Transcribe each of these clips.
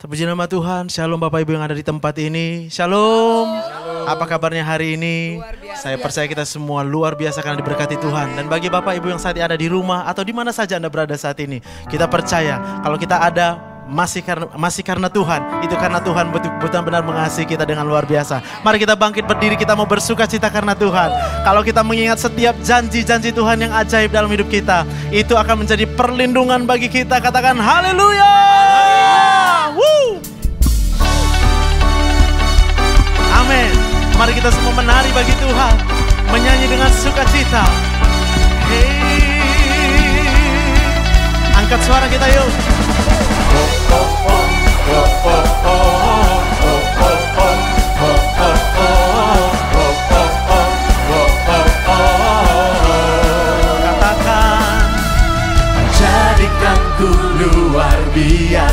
Terpuji nama Tuhan, Shalom Bapak Ibu yang ada di tempat ini. Shalom, Apa kabarnya hari ini? Saya percaya kita semua luar biasa karena diberkati Tuhan. Dan bagi Bapak Ibu yang saat ini ada di rumah atau di mana saja Anda berada saat ini Kita percaya kalau kita ada masih karena masih karena Tuhan. Itu karena Tuhan betul-betul mengasihi kita dengan luar biasa. Mari kita bangkit berdiri kita mau bersuka cita karena Tuhan. Kalau kita mengingat setiap janji-janji Tuhan yang ajaib dalam hidup kita itu akan menjadi perlindungan bagi kita. Katakan haleluya Amin. Mari kita semua menari bagi Tuhan. Menyanyi dengan sukacita. Hey. angkat suara kita yuk. Luar biasa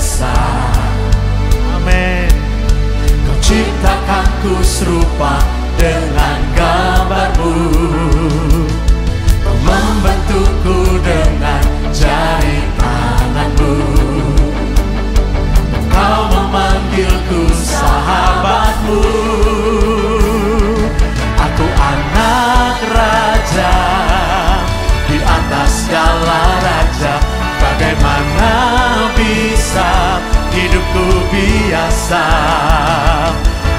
ciptakanku serupa dengan gambarmu. Membentukku dengan jari tanganmu. Kau memanggilku sahabatmu hidupku biasa.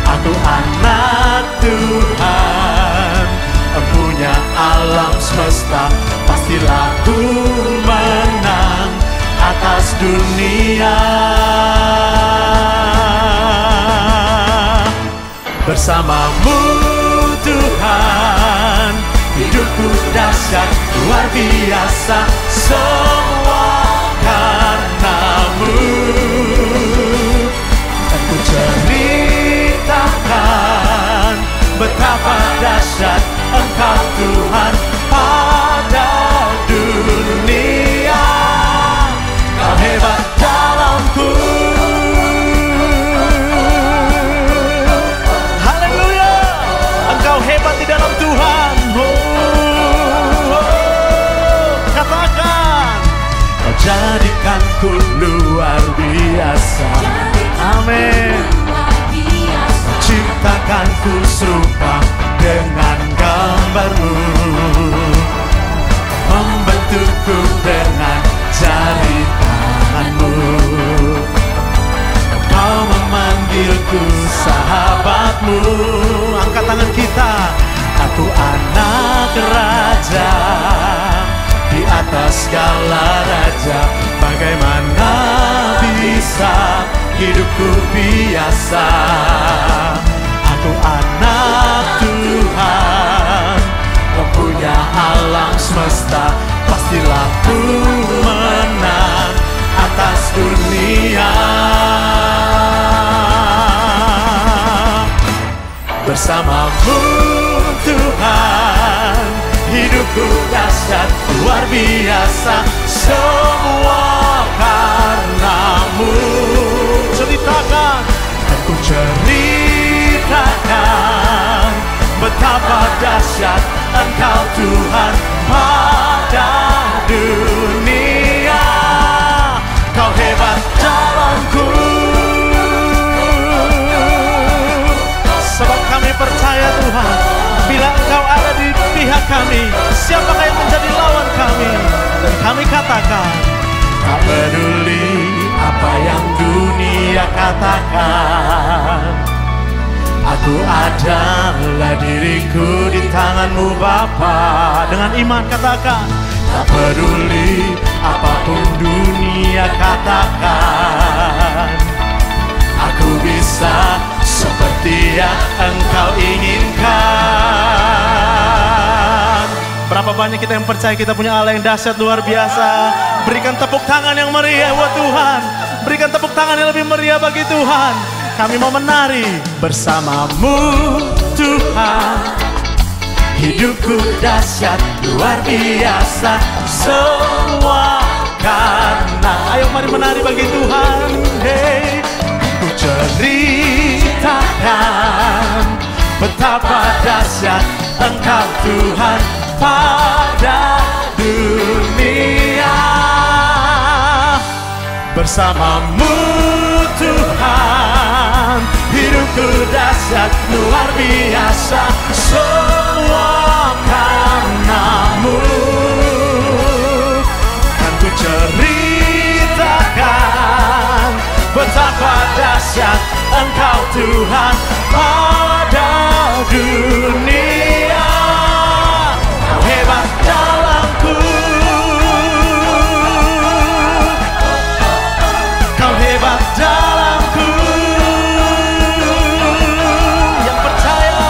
Aku anak Tuhan Punya alam semesta Pastilah ku menang atas dunia. Bersamamu Tuhan Hidupku dahsyat luar biasa Semua karenamu Betapa dahsyat Bersamamu Tuhan. Hidupku dahsyat luar biasa Semua karenamu. Ceritakan. Dan ku ceritakan Betapa dahsyat engkau Tuhan pada kami Siapakah yang menjadi lawan kami? Dan kami katakan Tak peduli apa yang dunia katakan. Aku adalah diriku di tanganmu Bapa. Dengan iman katakan Tak peduli apa pun dunia katakan. Aku bisa seperti yang engkau inginkan Berapa banyak kita yang percaya kita punya Allah yang dahsyat luar biasa. Berikan tepuk tangan yang meriah buat Tuhan. Berikan tepuk tangan yang lebih meriah bagi Tuhan. Kami mau menari bersamamu Tuhan. Hidupku dahsyat luar biasa. Semua karena Ayo mari menari bagi Tuhan. Hey Ku ceritakan Betapa dahsyat engkau Tuhan pada dunia. Bersamamu Tuhan Tuhanku dahsyat luar biasa. Semua karenamu. Kan ku ceritakan Betapa dahsyat engkau Tuhan pada dunia hebat dalamku Kau hebat dalamku. Yang percaya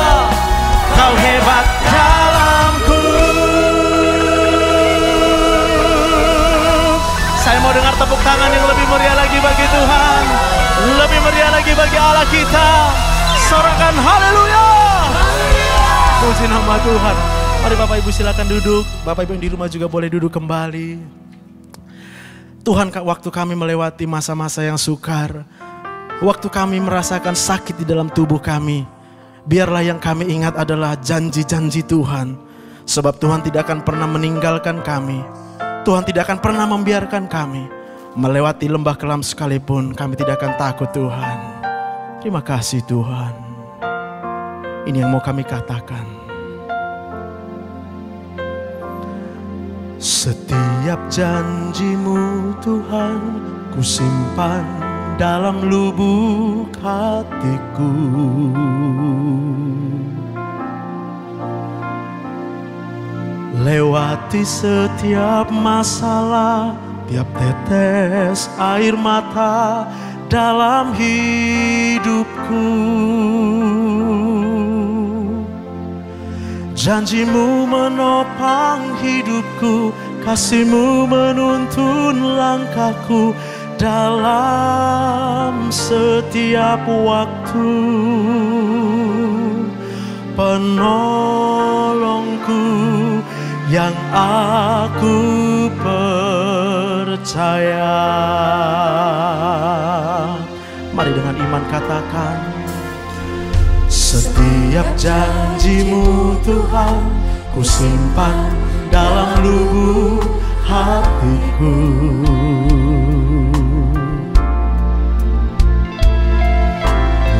Kau hebat dalamku. Saya mau dengar tepuk tangan yang lebih meriah lagi bagi Tuhan. Lebih meriah lagi bagi Allah kita. Sorakan haleluya. Puji nama Tuhan Mari Bapak Ibu silakan duduk. Bapak Ibu yang di rumah juga boleh duduk kembali. Tuhan waktu kami melewati masa-masa yang sukar Waktu kami merasakan sakit di dalam tubuh kami Biarlah yang kami ingat adalah janji-janji Tuhan. Sebab Tuhan tidak akan pernah meninggalkan kami. Tuhan tidak akan pernah membiarkan kami. Melewati lembah kelam sekalipun kami tidak akan takut Tuhan. Terima kasih Tuhan. Ini yang mau kami katakan Setiap janjimu Tuhan ku simpan dalam lubuk hatiku. Lewati setiap masalah Tiap tetes air mata dalam hidupku Janjimu menopang hidupku Kasihmu menuntun langkahku Dalam setiap waktu. Penolongku yang aku percaya. Mari dengan iman katakan setiap janjimu Tuhan ku simpan dalam lubuk hatiku.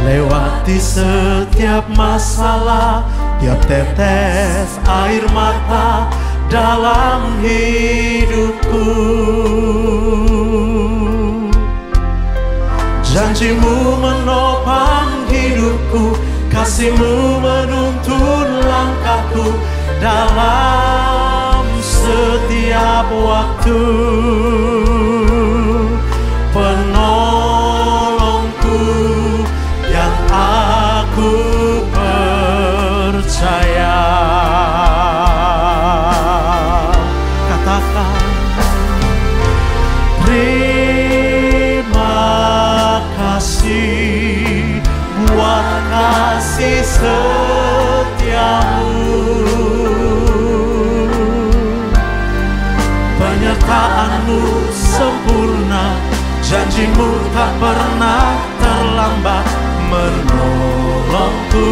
Lewati setiap masalah Tiap tetes air mata dalam hidupku. Janjimu menopang hidupku Kasihmu menuntun langkahku Dalam setiap waktu Janjimu tak pernah terlambat menolongku.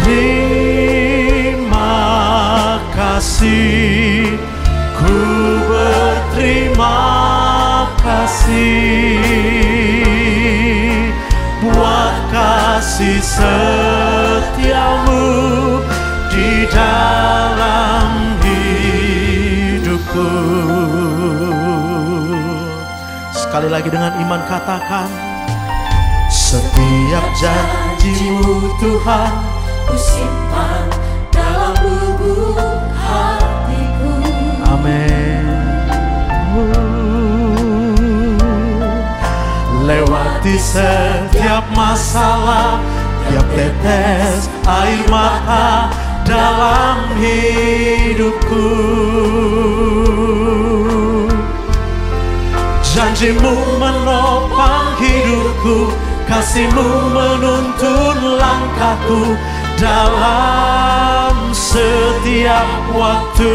Terima kasih Ku berterima kasih Buat kasih setiamu Di dalam hidupku Sekali lagi dengan iman katakan Setiap janjimu Tuhan Ku simpan dalam lubuk hatiku Amin. Lewati setiap masalah, tiap tetes air mata dalam hidupku. Janjimu menopang hidupku, kasihmu menuntun langkahku dalam setiap waktu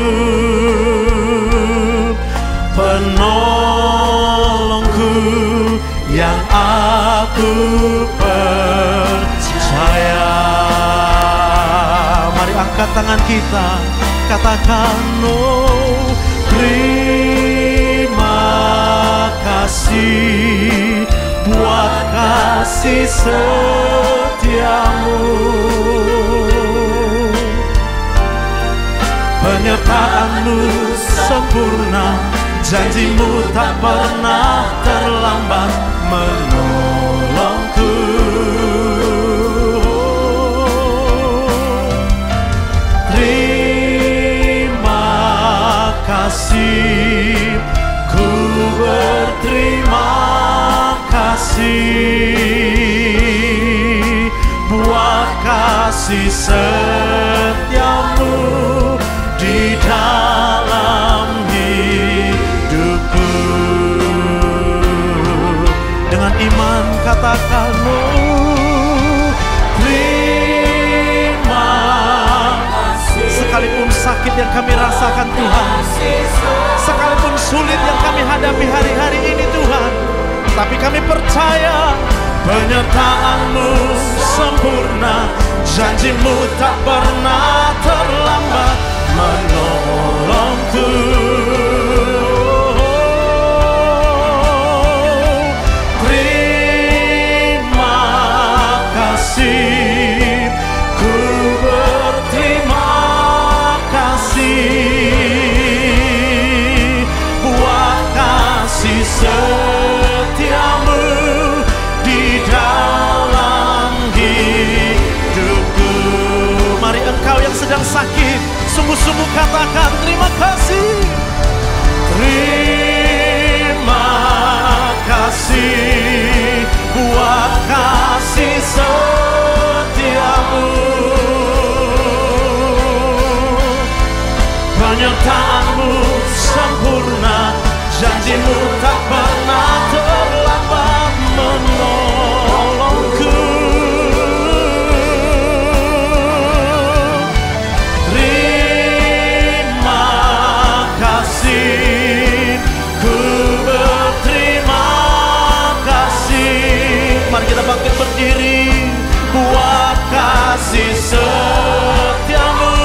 penolongku yang aku percaya angkat tangan kita katakan oh terima kasih buat kasih setiamu. Penyertaanmu sempurna Janjimu tak pernah terlambat menolongku berterima kasih Buat kasih setiamu Di dalam hidupku. Dengan iman katakan sakit yang kami rasakan Tuhan. Sekalipun sulit yang kami hadapi hari-hari ini Tuhan. Tapi kami percaya Penyertaanmu sempurna Janjimu tak pernah terlambat Menolongku. Terima kasih Sungguh-sungguh katakan terima kasih. Terima kasih buat kasih setiamu. Penyertaanmu sempurna Janjimu berdiri Buat kasih setiamu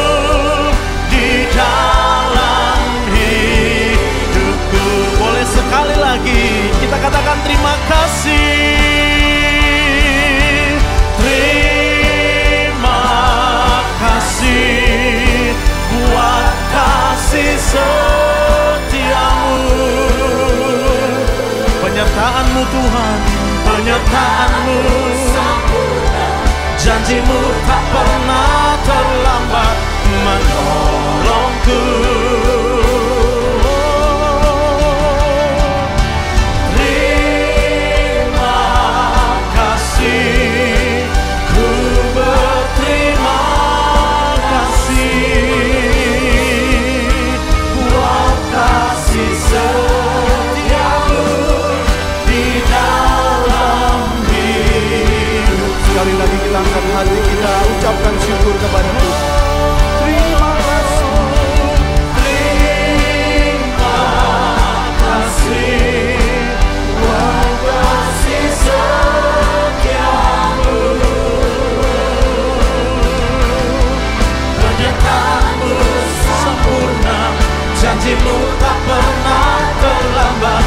Di dalam hidupku. Boleh sekali lagi Kita katakan terima kasih. Terima kasih Buat kasih setiamu. Penyertaanmu Tuhan Penyertaanmu Janjimu tak pernah terlambat Menolongku Janjimu tak pernah terlambat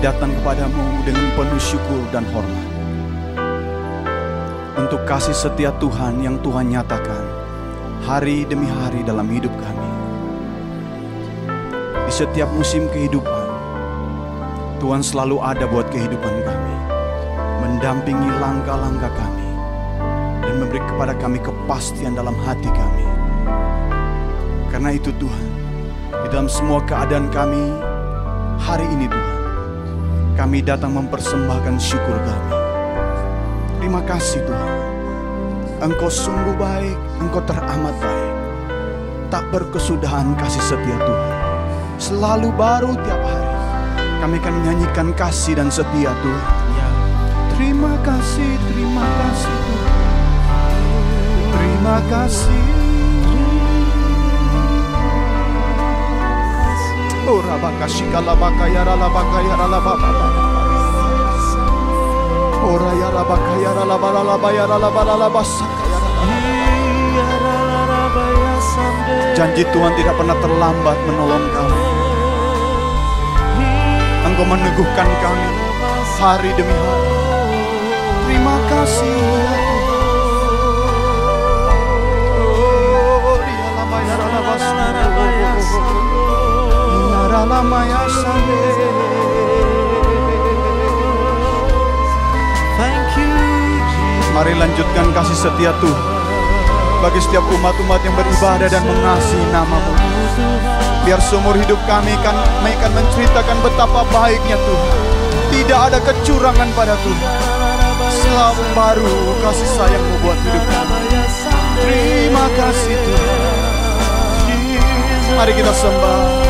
Datang kepadamu dengan penuh syukur dan hormat. Untuk kasih setia Tuhan yang Tuhan nyatakan hari demi hari dalam hidup kami. Di setiap musim kehidupan, Tuhan selalu ada buat kehidupan kami. Mendampingi langkah-langkah kami. Dan memberi kepada kami kepastian dalam hati kami. Karena itu Tuhan, di dalam semua keadaan kami hari ini Tuhan, kami datang mempersembahkan syukur kami. Terima kasih Tuhan. Engkau sungguh baik, Engkau teramat baik. tak berkesudahan kasih setia Tuhan. Selalu baru tiap hari. Kami akan menyanyikan kasih dan setia Tuhan. Ya. Terima kasih, terima kasih Tuhan. Terima kasih. Ora bakashika la bakaya la bakaya la baba. Ora ya la bakaya la bala la baya la bala la basakaya. Janji Tuhan tidak pernah terlambat menolong kami. Engkau meneguhkan kami hari demi hari. Terima kasih. Oh, dia lama ya, lama Mari lanjutkan kasih setia Tuhan bagi setiap umat-umat yang beribadah dan mengasihi namamu. Biar seumur hidup kami kan kami akan menceritakan betapa baiknya Tuhan. Tidak ada kecurangan pada Tuhan. Selalu baru kasih sayangmu buat hidup kami. Terima kasih Tuhan. Mari kita sembah.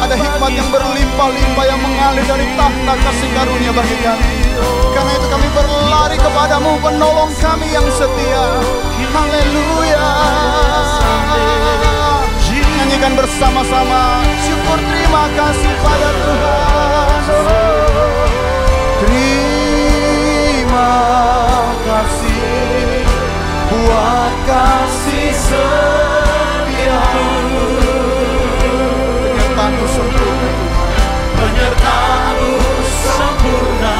Ada hikmat yang berlimpah-limpah yang mengalir dari tahta kasih karunia bagi kami. Karena itu kami berlari kepadamu penolong kami yang setia. Haleluya. Nyanyikan bersama-sama. Syukur terima kasih pada Tuhan. Terima kasih buat kasih setiamu. Penyertaanmu sempurna. Tuhan. Penyertaanmu sempurna.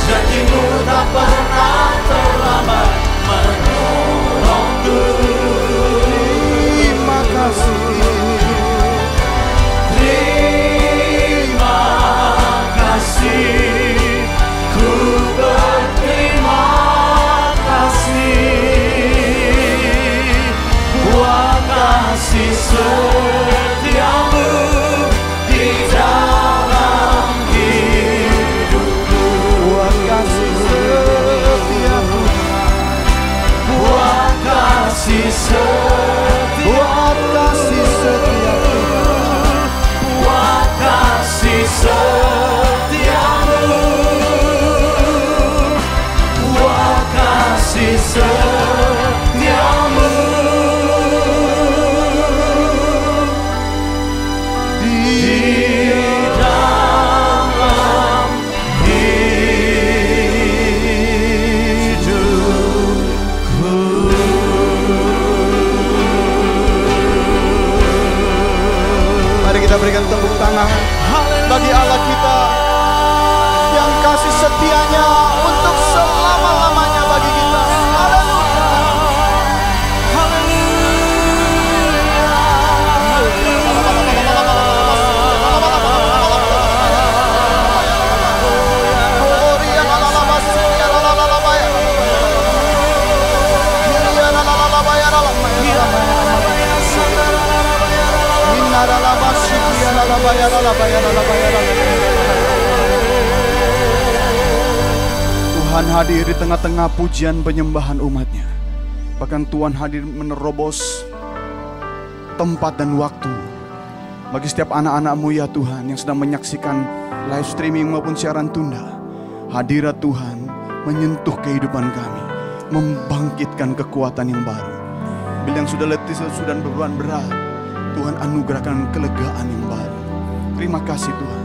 Janjimu tak pernah terlambat. Menolongku. Terima kasih. Terima kasih. Ku tangan bagi Allah kita yang kasih setianya Tuhan hadir di tengah-tengah pujian penyembahan umatnya. Bahkan Tuhan hadir menerobos tempat dan waktu bagi setiap anak-anakmu ya Tuhan yang sedang menyaksikan live streaming maupun siaran tunda. Hadirat Tuhan menyentuh kehidupan kami, membangkitkan kekuatan yang baru. Bila yang sudah letih, sudah beban berat, Tuhan anugerahkan kelegaan yang baru. Terima kasih Tuhan.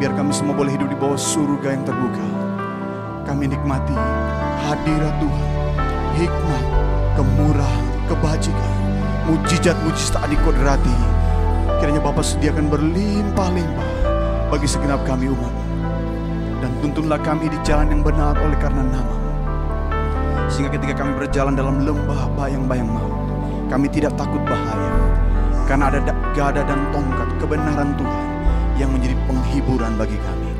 Biar kami semua boleh hidup di bawah surga yang terbuka. Kami nikmati hadirat Tuhan, hikmat, kemurahan, kebajikan, mujizat-mujizat dikodrati. Kiranya Bapak sediakan berlimpah-limpah bagi segenap kami umat. Dan tuntunlah kami di jalan yang benar oleh karena nama Sehingga ketika kami berjalan dalam lembah bayang-bayang maut, kami tidak takut bahaya. Karena ada da- gada dan tongkat kebenaran Tuhan yang menjadi penghiburan bagi kami.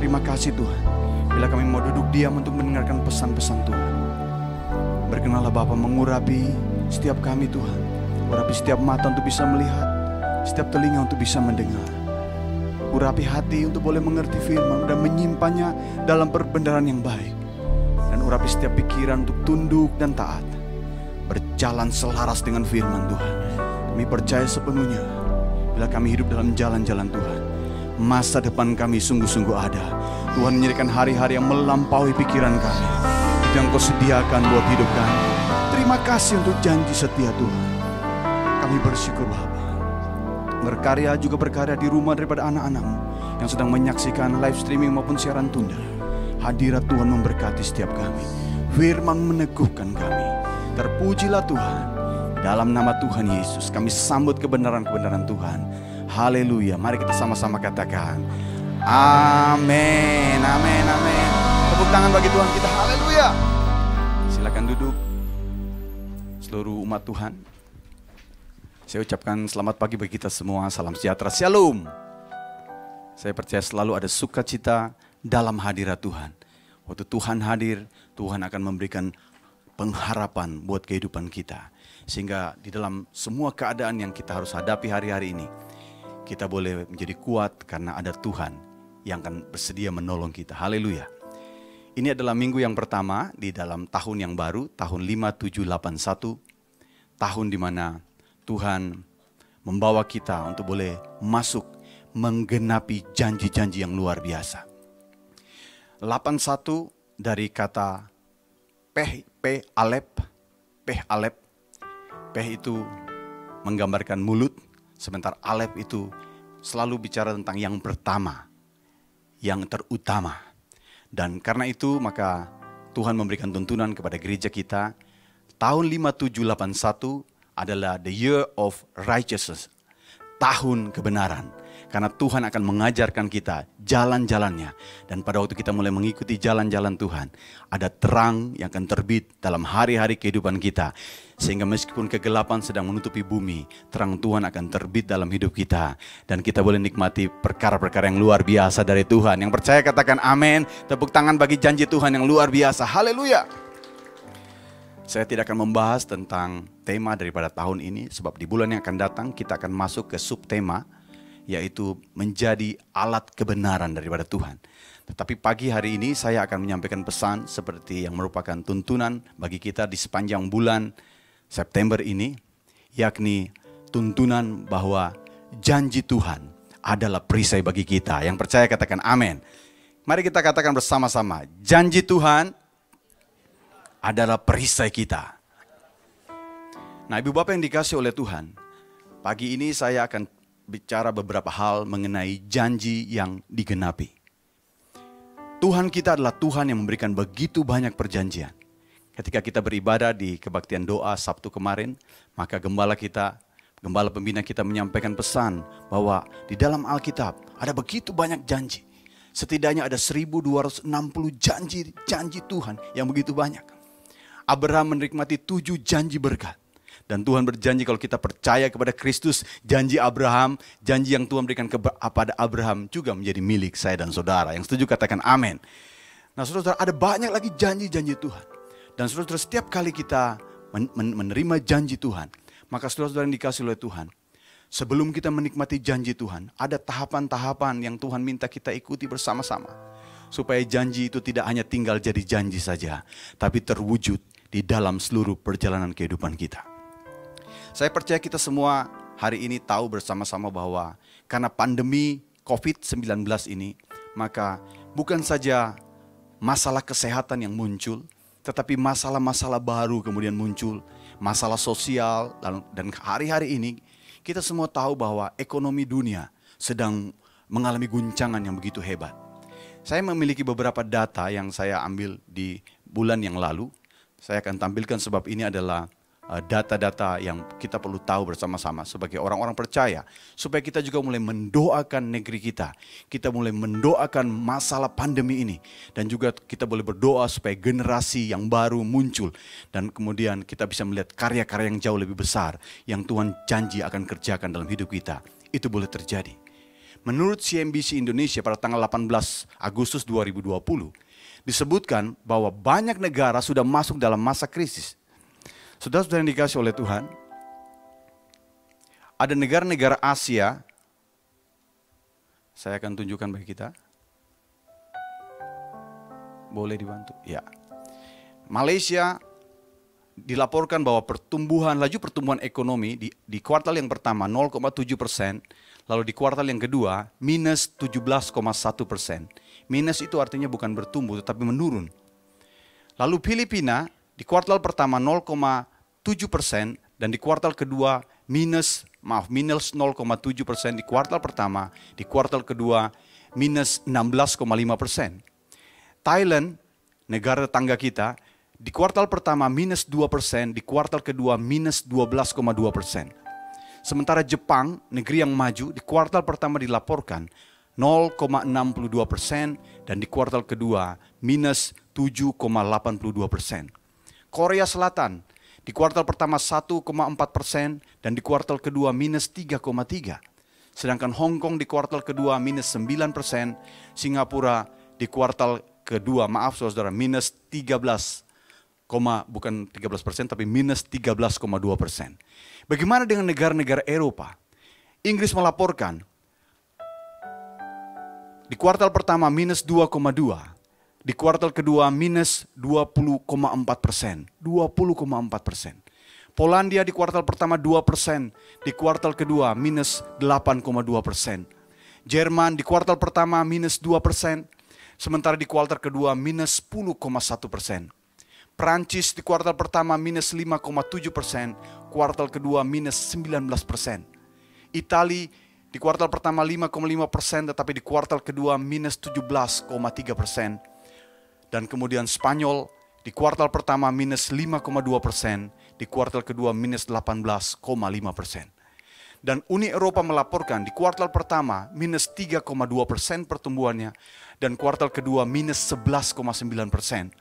Terima kasih Tuhan. Bila kami mau duduk diam untuk mendengarkan pesan-pesan Tuhan. Berkenalah Bapa mengurapi setiap kami Tuhan. Urapi setiap mata untuk bisa melihat. Setiap telinga untuk bisa mendengar. Urapi hati untuk boleh mengerti firman dan menyimpannya dalam perbendaharaan yang baik. Dan urapi setiap pikiran untuk tunduk dan taat. Berjalan selaras dengan firman Tuhan. Kami percaya sepenuhnya bila kami hidup dalam jalan-jalan Tuhan. Masa depan kami sungguh-sungguh ada. Tuhan menyediakan hari-hari yang melampaui pikiran kami. Itu yang kau sediakan buat hidup kami. Terima kasih untuk janji setia Tuhan. Kami bersyukur Bapa. Berkarya juga berkarya di rumah daripada anak-anakmu yang sedang menyaksikan live streaming maupun siaran tunda. Hadirat Tuhan memberkati setiap kami. Firman meneguhkan kami. Terpujilah Tuhan. Dalam nama Tuhan Yesus kami sambut kebenaran-kebenaran Tuhan. Haleluya. Mari kita sama-sama katakan. Amin. Amin. Amin. Tepuk tangan bagi Tuhan kita. Haleluya. Silakan duduk. Seluruh umat Tuhan. Saya ucapkan selamat pagi bagi kita semua. Salam sejahtera. Shalom. Saya percaya selalu ada sukacita dalam hadirat Tuhan. Waktu Tuhan hadir, Tuhan akan memberikan pengharapan buat kehidupan kita. Sehingga di dalam semua keadaan yang kita harus hadapi hari-hari ini, kita boleh menjadi kuat karena ada Tuhan yang akan bersedia menolong kita. Haleluya. Ini adalah minggu yang pertama di dalam tahun yang baru, tahun 5781. Tahun di mana Tuhan membawa kita untuk boleh masuk menggenapi janji-janji yang luar biasa. 81 dari kata peh, pe alep, peh alep. Peh itu menggambarkan mulut, sementara alep itu selalu bicara tentang yang pertama, yang terutama. Dan karena itu maka Tuhan memberikan tuntunan kepada gereja kita. Tahun 5781 adalah the year of righteousness. Tahun kebenaran. Karena Tuhan akan mengajarkan kita jalan-jalannya. Dan pada waktu kita mulai mengikuti jalan-jalan Tuhan, ada terang yang akan terbit dalam hari-hari kehidupan kita. Sehingga meskipun kegelapan sedang menutupi bumi, terang Tuhan akan terbit dalam hidup kita. Dan kita boleh nikmati perkara-perkara yang luar biasa dari Tuhan. Yang percaya katakan amin. Tepuk tangan bagi janji Tuhan yang luar biasa. Haleluya. Saya tidak akan membahas tentang tema daripada tahun ini, sebab di bulan yang akan datang kita akan masuk ke subtema, yaitu menjadi alat kebenaran daripada Tuhan. Tetapi pagi hari ini saya akan menyampaikan pesan seperti yang merupakan tuntunan bagi kita di sepanjang bulan September ini, yakni tuntunan bahwa janji Tuhan adalah perisai bagi kita. Yang percaya katakan amin. Mari kita katakan bersama-sama, janji Tuhan adalah perisai kita. Nah, ibu bapak yang dikasih oleh Tuhan, pagi ini saya akan bicara beberapa hal mengenai janji yang digenapi. Tuhan kita adalah Tuhan yang memberikan begitu banyak perjanjian. Ketika kita beribadah di kebaktian doa Sabtu kemarin, maka gembala kita, gembala pembina kita menyampaikan pesan bahwa di dalam Alkitab ada begitu banyak janji. Setidaknya ada 1260 janji janji Tuhan yang begitu banyak. Abraham menikmati tujuh janji berkat. Dan Tuhan berjanji kalau kita percaya kepada Kristus, janji Abraham, janji yang Tuhan berikan kepada Abraham juga menjadi milik saya dan saudara. Yang setuju katakan amin. Nah saudara, ada banyak lagi janji-janji Tuhan. Dan saudara, setiap kali kita menerima janji Tuhan, maka saudara-saudara yang dikasih oleh Tuhan, sebelum kita menikmati janji Tuhan, ada tahapan-tahapan yang Tuhan minta kita ikuti bersama-sama. Supaya janji itu tidak hanya tinggal jadi janji saja, tapi terwujud di dalam seluruh perjalanan kehidupan kita. Saya percaya kita semua hari ini tahu bersama-sama bahwa karena pandemi COVID-19 ini, maka bukan saja masalah kesehatan yang muncul, tetapi masalah-masalah baru kemudian muncul, masalah sosial dan hari-hari ini kita semua tahu bahwa ekonomi dunia sedang mengalami guncangan yang begitu hebat. Saya memiliki beberapa data yang saya ambil di bulan yang lalu. Saya akan tampilkan sebab ini adalah data-data yang kita perlu tahu bersama-sama sebagai orang-orang percaya supaya kita juga mulai mendoakan negeri kita. Kita mulai mendoakan masalah pandemi ini dan juga kita boleh berdoa supaya generasi yang baru muncul dan kemudian kita bisa melihat karya-karya yang jauh lebih besar yang Tuhan janji akan kerjakan dalam hidup kita. Itu boleh terjadi. Menurut CNBC Indonesia pada tanggal 18 Agustus 2020, disebutkan bahwa banyak negara sudah masuk dalam masa krisis. Saudara-saudara dikasih oleh Tuhan, ada negara-negara Asia, saya akan tunjukkan bagi kita. Boleh dibantu? Ya. Malaysia dilaporkan bahwa pertumbuhan laju pertumbuhan ekonomi di, di kuartal yang pertama 0,7 persen, lalu di kuartal yang kedua minus 17,1 persen. Minus itu artinya bukan bertumbuh tetapi menurun. Lalu Filipina di kuartal pertama 0,7 persen dan di kuartal kedua minus maaf minus 0,7 persen di kuartal pertama, di kuartal kedua minus 16,5 persen. Thailand, negara tetangga kita, di kuartal pertama minus 2 persen, di kuartal kedua minus 12,2 persen. Sementara Jepang, negeri yang maju, di kuartal pertama dilaporkan 0,62 persen dan di kuartal kedua minus 7,82 persen. Korea Selatan, di kuartal pertama 1,4 persen dan di kuartal kedua minus 3,3. Sedangkan Hong Kong di kuartal kedua minus 9 persen, Singapura di kuartal kedua, maaf saudara, minus 13, bukan 13 persen, tapi minus 13,2 persen. Bagaimana dengan negara-negara Eropa? Inggris melaporkan di kuartal pertama minus 2,2, di kuartal kedua minus 20,4 persen, 20,4 persen. Polandia di kuartal pertama 2 persen, di kuartal kedua minus 8,2 persen. Jerman di kuartal pertama minus 2 persen, sementara di kuartal kedua minus 10,1 persen. Prancis di kuartal pertama minus 5,7 persen, kuartal kedua minus 19 persen. Itali di kuartal pertama 5,5 persen, tetapi di kuartal kedua minus 17,3 persen. Dan kemudian Spanyol di kuartal pertama minus 5,2 persen, di kuartal kedua minus 18,5 persen. Dan Uni Eropa melaporkan di kuartal pertama minus 3,2 persen pertumbuhannya, dan kuartal kedua minus 11,9 persen.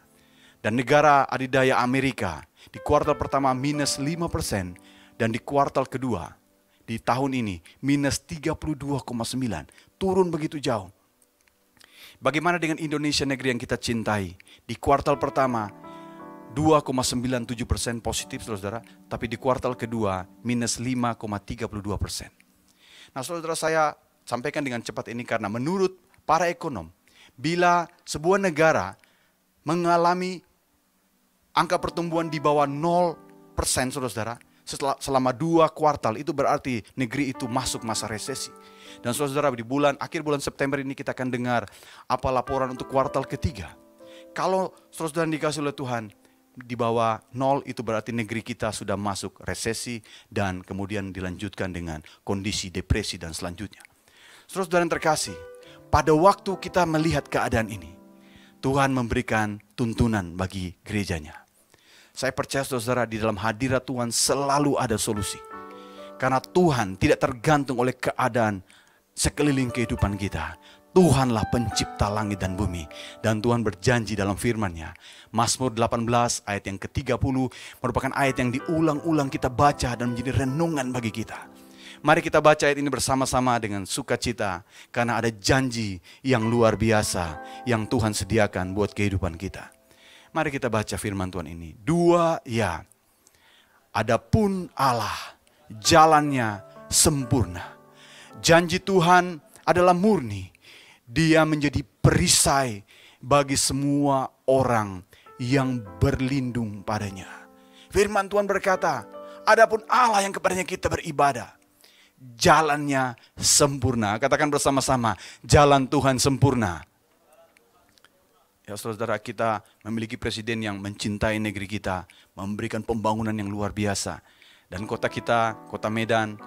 Dan negara adidaya Amerika di kuartal pertama minus 5 persen, dan di kuartal kedua di tahun ini minus 32,9, turun begitu jauh. Bagaimana dengan Indonesia negeri yang kita cintai? Di kuartal pertama 2,97 persen positif saudara, tapi di kuartal kedua minus 5,32 persen. Nah saudara saya sampaikan dengan cepat ini karena menurut para ekonom, bila sebuah negara mengalami angka pertumbuhan di bawah 0 persen saudara, setelah, selama dua kuartal itu berarti negeri itu masuk masa resesi. Dan saudara di bulan akhir bulan September ini kita akan dengar apa laporan untuk kuartal ketiga. Kalau saudara dikasih oleh Tuhan di bawah nol itu berarti negeri kita sudah masuk resesi dan kemudian dilanjutkan dengan kondisi depresi dan selanjutnya. Saudara yang terkasih, pada waktu kita melihat keadaan ini, Tuhan memberikan tuntunan bagi gerejanya. Saya percaya saudara di dalam hadirat Tuhan selalu ada solusi. Karena Tuhan tidak tergantung oleh keadaan sekeliling kehidupan kita. Tuhanlah pencipta langit dan bumi. Dan Tuhan berjanji dalam firman-Nya. Mazmur 18 ayat yang ke-30 merupakan ayat yang diulang-ulang kita baca dan menjadi renungan bagi kita. Mari kita baca ayat ini bersama-sama dengan sukacita karena ada janji yang luar biasa yang Tuhan sediakan buat kehidupan kita. Mari kita baca firman Tuhan ini. Dua ya. Adapun Allah jalannya sempurna. Janji Tuhan adalah murni. Dia menjadi perisai bagi semua orang yang berlindung padanya. Firman Tuhan berkata, adapun Allah yang kepadanya kita beribadah, jalannya sempurna. Katakan bersama-sama, jalan Tuhan sempurna. Ya saudara kita memiliki presiden yang mencintai negeri kita, memberikan pembangunan yang luar biasa. Dan kota kita, kota Medan,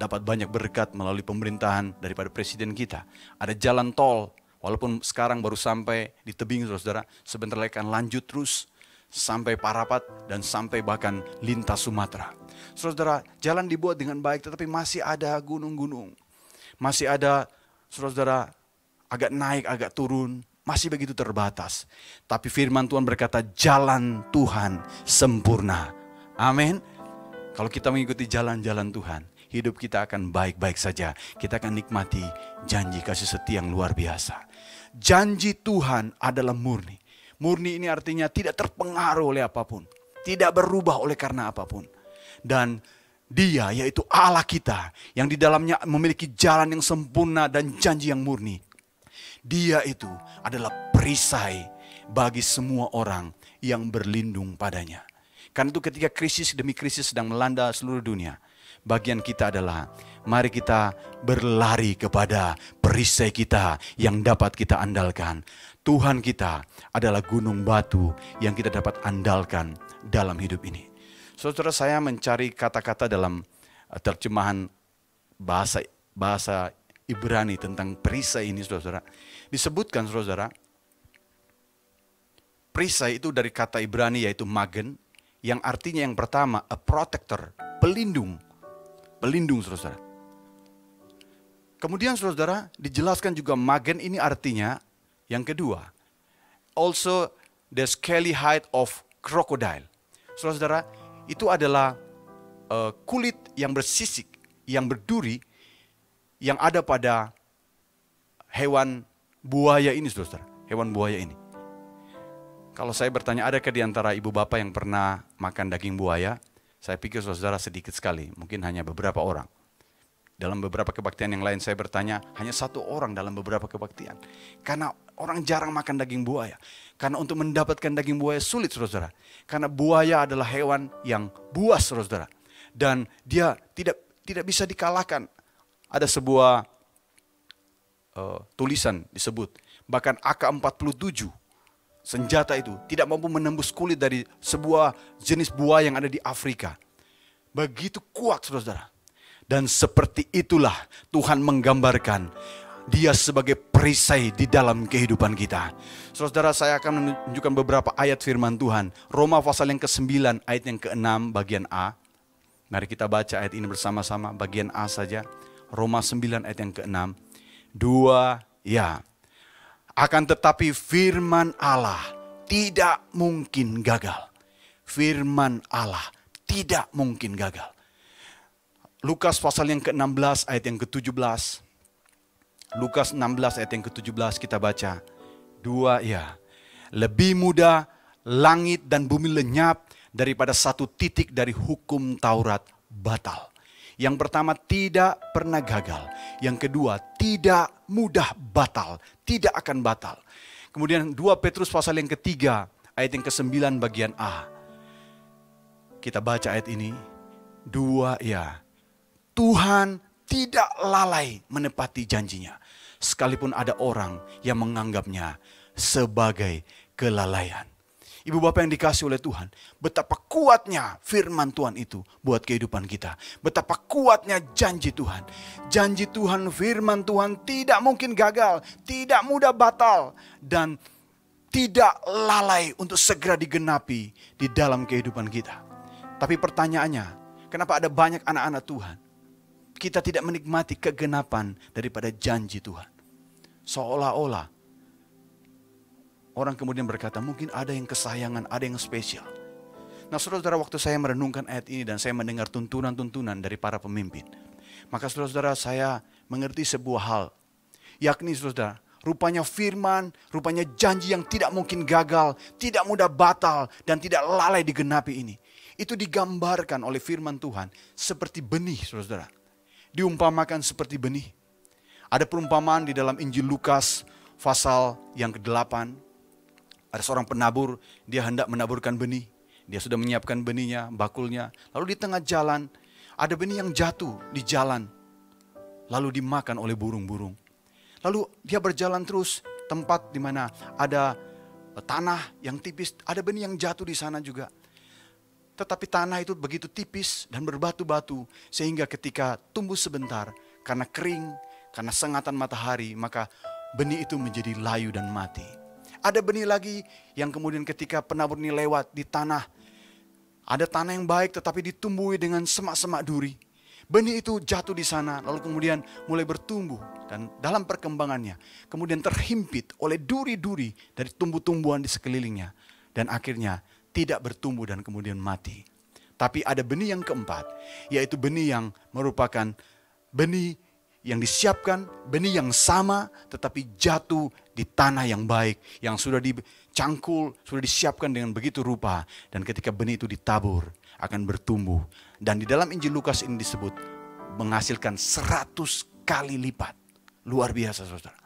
dapat banyak berkat melalui pemerintahan daripada presiden kita. Ada jalan tol, walaupun sekarang baru sampai di tebing saudara, sebentar lagi akan lanjut terus sampai Parapat dan sampai bahkan lintas Sumatera. Saudara, jalan dibuat dengan baik tetapi masih ada gunung-gunung. Masih ada saudara agak naik, agak turun, masih begitu terbatas. Tapi firman Tuhan berkata jalan Tuhan sempurna. Amin. Kalau kita mengikuti jalan-jalan Tuhan, hidup kita akan baik-baik saja. Kita akan nikmati janji kasih setia yang luar biasa. Janji Tuhan adalah murni. Murni ini artinya tidak terpengaruh oleh apa pun. Tidak berubah oleh karena apa pun. Dan dia yaitu Allah kita yang di dalamnya memiliki jalan yang sempurna dan janji yang murni. Dia itu adalah perisai bagi semua orang yang berlindung padanya. Karena itu ketika krisis demi krisis sedang melanda seluruh dunia, bagian kita adalah mari kita berlari kepada perisai kita yang dapat kita andalkan. Tuhan kita adalah gunung batu yang kita dapat andalkan dalam hidup ini. Saudara saya mencari kata-kata dalam uh, terjemahan bahasa bahasa Ibrani tentang perisai ini saudara. Disebutkan saudara, perisai itu dari kata Ibrani yaitu magen yang artinya yang pertama a protector, pelindung. Pelindung saudara. Kemudian saudara dijelaskan juga magen ini artinya yang kedua. Also the scaly hide of crocodile. Saudara, itu adalah uh, kulit yang bersisik, yang berduri, yang ada pada hewan buaya ini saudara. Hewan buaya ini. Kalau saya bertanya, adakah di antara ibu bapak yang pernah makan daging buaya? Saya pikir saudara sedikit sekali, mungkin hanya beberapa orang. Dalam beberapa kebaktian yang lain saya bertanya, hanya satu orang dalam beberapa kebaktian. Karena orang jarang makan daging buaya. Karena untuk mendapatkan daging buaya sulit saudara. Karena buaya adalah hewan yang buas saudara. Dan dia tidak tidak bisa dikalahkan. Ada sebuah uh, tulisan disebut, bahkan AK-47 senjata itu tidak mampu menembus kulit dari sebuah jenis buaya yang ada di Afrika. Begitu kuat saudara. Dan seperti itulah Tuhan menggambarkan dia sebagai perisai di dalam kehidupan kita. Saudara saya akan menunjukkan beberapa ayat firman Tuhan. Roma pasal yang ke-9 ayat yang ke-6 bagian A. Mari kita baca ayat ini bersama-sama bagian A saja. Roma 9 ayat yang ke-6. Dua, ya. Akan tetapi firman Allah tidak mungkin gagal. Firman Allah tidak mungkin gagal. Lukas pasal yang ke-16 ayat yang ke-17. Lukas 16 ayat yang ke-17 kita baca. Dua ya. Lebih mudah langit dan bumi lenyap daripada satu titik dari hukum Taurat batal. Yang pertama tidak pernah gagal. Yang kedua tidak mudah batal. Tidak akan batal. Kemudian 2 Petrus pasal yang ketiga ayat yang ke-9 bagian A. Kita baca ayat ini. Dua ya Tuhan tidak lalai menepati janjinya. Sekalipun ada orang yang menganggapnya sebagai kelalaian. Ibu bapak yang dikasih oleh Tuhan, betapa kuatnya firman Tuhan itu buat kehidupan kita. Betapa kuatnya janji Tuhan. Janji Tuhan, firman Tuhan tidak mungkin gagal, tidak mudah batal, dan tidak lalai untuk segera digenapi di dalam kehidupan kita. Tapi pertanyaannya, kenapa ada banyak anak-anak Tuhan kita tidak menikmati kegenapan daripada janji Tuhan. Seolah-olah orang kemudian berkata, mungkin ada yang kesayangan, ada yang spesial. Nah saudara-saudara waktu saya merenungkan ayat ini dan saya mendengar tuntunan-tuntunan dari para pemimpin. Maka saudara-saudara saya mengerti sebuah hal. Yakni saudara, rupanya firman, rupanya janji yang tidak mungkin gagal, tidak mudah batal, dan tidak lalai digenapi ini. Itu digambarkan oleh firman Tuhan seperti benih saudara-saudara diumpamakan seperti benih. Ada perumpamaan di dalam Injil Lukas pasal yang ke-8. Ada seorang penabur, dia hendak menaburkan benih. Dia sudah menyiapkan benihnya, bakulnya. Lalu di tengah jalan, ada benih yang jatuh di jalan. Lalu dimakan oleh burung-burung. Lalu dia berjalan terus, tempat di mana ada tanah yang tipis, ada benih yang jatuh di sana juga. Tetapi tanah itu begitu tipis dan berbatu-batu sehingga ketika tumbuh sebentar karena kering, karena sengatan matahari, maka benih itu menjadi layu dan mati. Ada benih lagi yang kemudian ketika penabur ini lewat di tanah, ada tanah yang baik tetapi ditumbuhi dengan semak-semak duri. Benih itu jatuh di sana lalu kemudian mulai bertumbuh dan dalam perkembangannya kemudian terhimpit oleh duri-duri dari tumbuh-tumbuhan di sekelilingnya dan akhirnya tidak bertumbuh dan kemudian mati. Tapi ada benih yang keempat, yaitu benih yang merupakan benih yang disiapkan, benih yang sama tetapi jatuh di tanah yang baik, yang sudah dicangkul, sudah disiapkan dengan begitu rupa. Dan ketika benih itu ditabur, akan bertumbuh. Dan di dalam Injil Lukas ini disebut menghasilkan seratus kali lipat. Luar biasa saudara.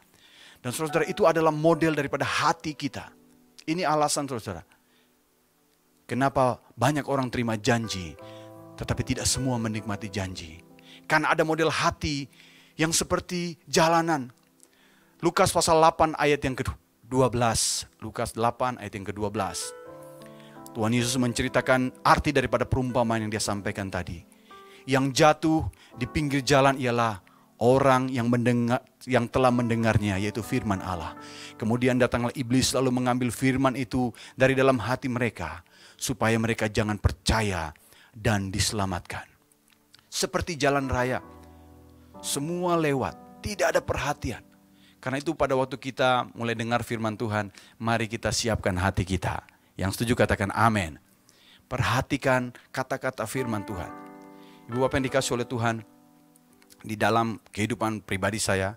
Dan saudara itu adalah model daripada hati kita. Ini alasan saudara. Kenapa banyak orang terima janji, tetapi tidak semua menikmati janji. Karena ada model hati yang seperti jalanan. Lukas pasal 8 ayat yang ke-12. Lukas 8 ayat yang ke-12. Tuhan Yesus menceritakan arti daripada perumpamaan yang dia sampaikan tadi. Yang jatuh di pinggir jalan ialah orang yang mendengar yang telah mendengarnya yaitu firman Allah. Kemudian datanglah iblis lalu mengambil firman itu dari dalam hati mereka supaya mereka jangan percaya dan diselamatkan. Seperti jalan raya semua lewat, tidak ada perhatian. Karena itu pada waktu kita mulai dengar firman Tuhan, mari kita siapkan hati kita. Yang setuju katakan amin. Perhatikan kata-kata firman Tuhan. Ibu Bapak yang dikasih oleh Tuhan, di dalam kehidupan pribadi saya,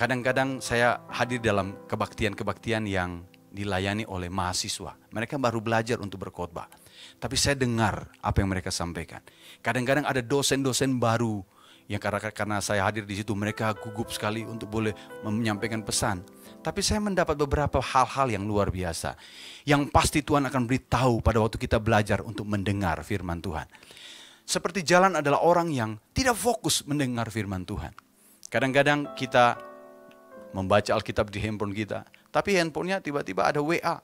kadang-kadang saya hadir dalam kebaktian-kebaktian yang dilayani oleh mahasiswa. Mereka baru belajar untuk berkhotbah. Tapi saya dengar apa yang mereka sampaikan. Kadang-kadang ada dosen-dosen baru yang karena, karena saya hadir di situ mereka gugup sekali untuk boleh menyampaikan pesan. Tapi saya mendapat beberapa hal-hal yang luar biasa. Yang pasti Tuhan akan beritahu pada waktu kita belajar untuk mendengar firman Tuhan. Seperti jalan adalah orang yang tidak fokus mendengar firman Tuhan. Kadang-kadang kita membaca Alkitab di handphone kita. Tapi handphonenya tiba-tiba ada WA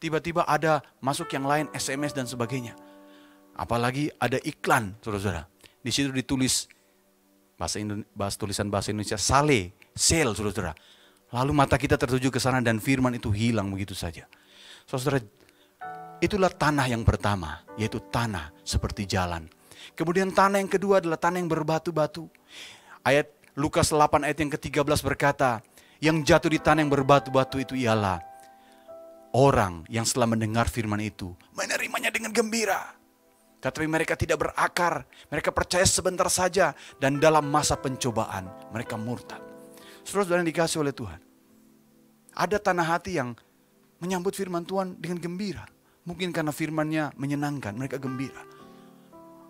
tiba-tiba ada masuk yang lain SMS dan sebagainya. Apalagi ada iklan, saudara-saudara. Di situ ditulis bahasa, bahasa tulisan bahasa Indonesia sale, sale, saudara-saudara. Lalu mata kita tertuju ke sana dan firman itu hilang begitu saja. Saudara, itulah tanah yang pertama, yaitu tanah seperti jalan. Kemudian tanah yang kedua adalah tanah yang berbatu-batu. Ayat Lukas 8 ayat yang ke-13 berkata, yang jatuh di tanah yang berbatu-batu itu ialah orang yang setelah mendengar firman itu menerimanya dengan gembira. Tetapi mereka tidak berakar, mereka percaya sebentar saja dan dalam masa pencobaan mereka murtad. Saudara-saudara dikasih oleh Tuhan. Ada tanah hati yang menyambut firman Tuhan dengan gembira. Mungkin karena firmannya menyenangkan, mereka gembira.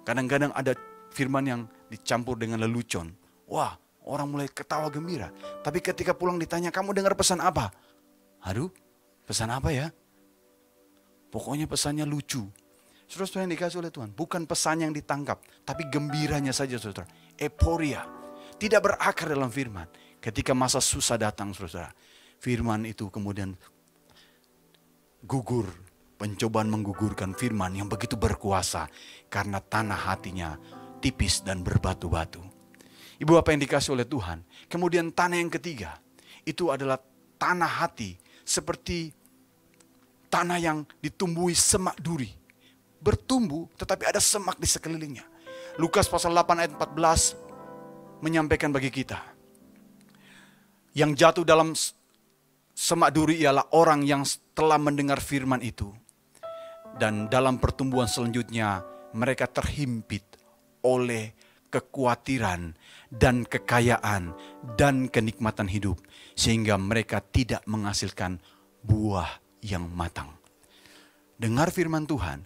Kadang-kadang ada firman yang dicampur dengan lelucon. Wah, orang mulai ketawa gembira. Tapi ketika pulang ditanya, kamu dengar pesan apa? Aduh, Pesan apa ya? Pokoknya pesannya lucu. Saudara-saudara yang dikasih oleh Tuhan. Bukan pesan yang ditangkap. Tapi gembiranya saja saudara. Eporia. Tidak berakar dalam firman. Ketika masa susah datang saudara. Firman itu kemudian gugur. Pencobaan menggugurkan firman yang begitu berkuasa. Karena tanah hatinya tipis dan berbatu-batu. Ibu apa yang dikasih oleh Tuhan. Kemudian tanah yang ketiga. Itu adalah tanah hati seperti tanah yang ditumbuhi semak duri. Bertumbuh tetapi ada semak di sekelilingnya. Lukas pasal 8 ayat 14 menyampaikan bagi kita. Yang jatuh dalam semak duri ialah orang yang telah mendengar firman itu. Dan dalam pertumbuhan selanjutnya mereka terhimpit oleh kekhawatiran dan kekayaan dan kenikmatan hidup. Sehingga mereka tidak menghasilkan buah yang matang. Dengar firman Tuhan,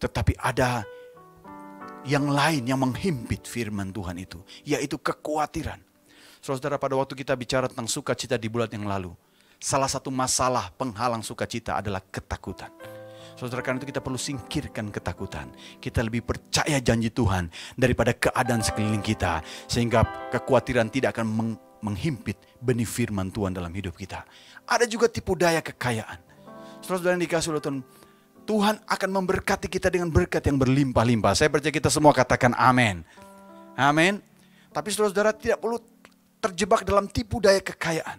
tetapi ada yang lain yang menghimpit firman Tuhan itu, yaitu kekhawatiran. Saudara, pada waktu kita bicara tentang sukacita di bulan yang lalu, salah satu masalah penghalang sukacita adalah ketakutan. Saudara, karena itu kita perlu singkirkan ketakutan. Kita lebih percaya janji Tuhan daripada keadaan sekeliling kita. Sehingga kekhawatiran tidak akan menghimpit benih firman Tuhan dalam hidup kita. Ada juga tipu daya kekayaan. Saudara-saudara yang dikasih oleh Tuhan, Tuhan akan memberkati kita dengan berkat yang berlimpah-limpah. Saya percaya kita semua katakan amin. Amin. Tapi saudara-saudara tidak perlu terjebak dalam tipu daya kekayaan.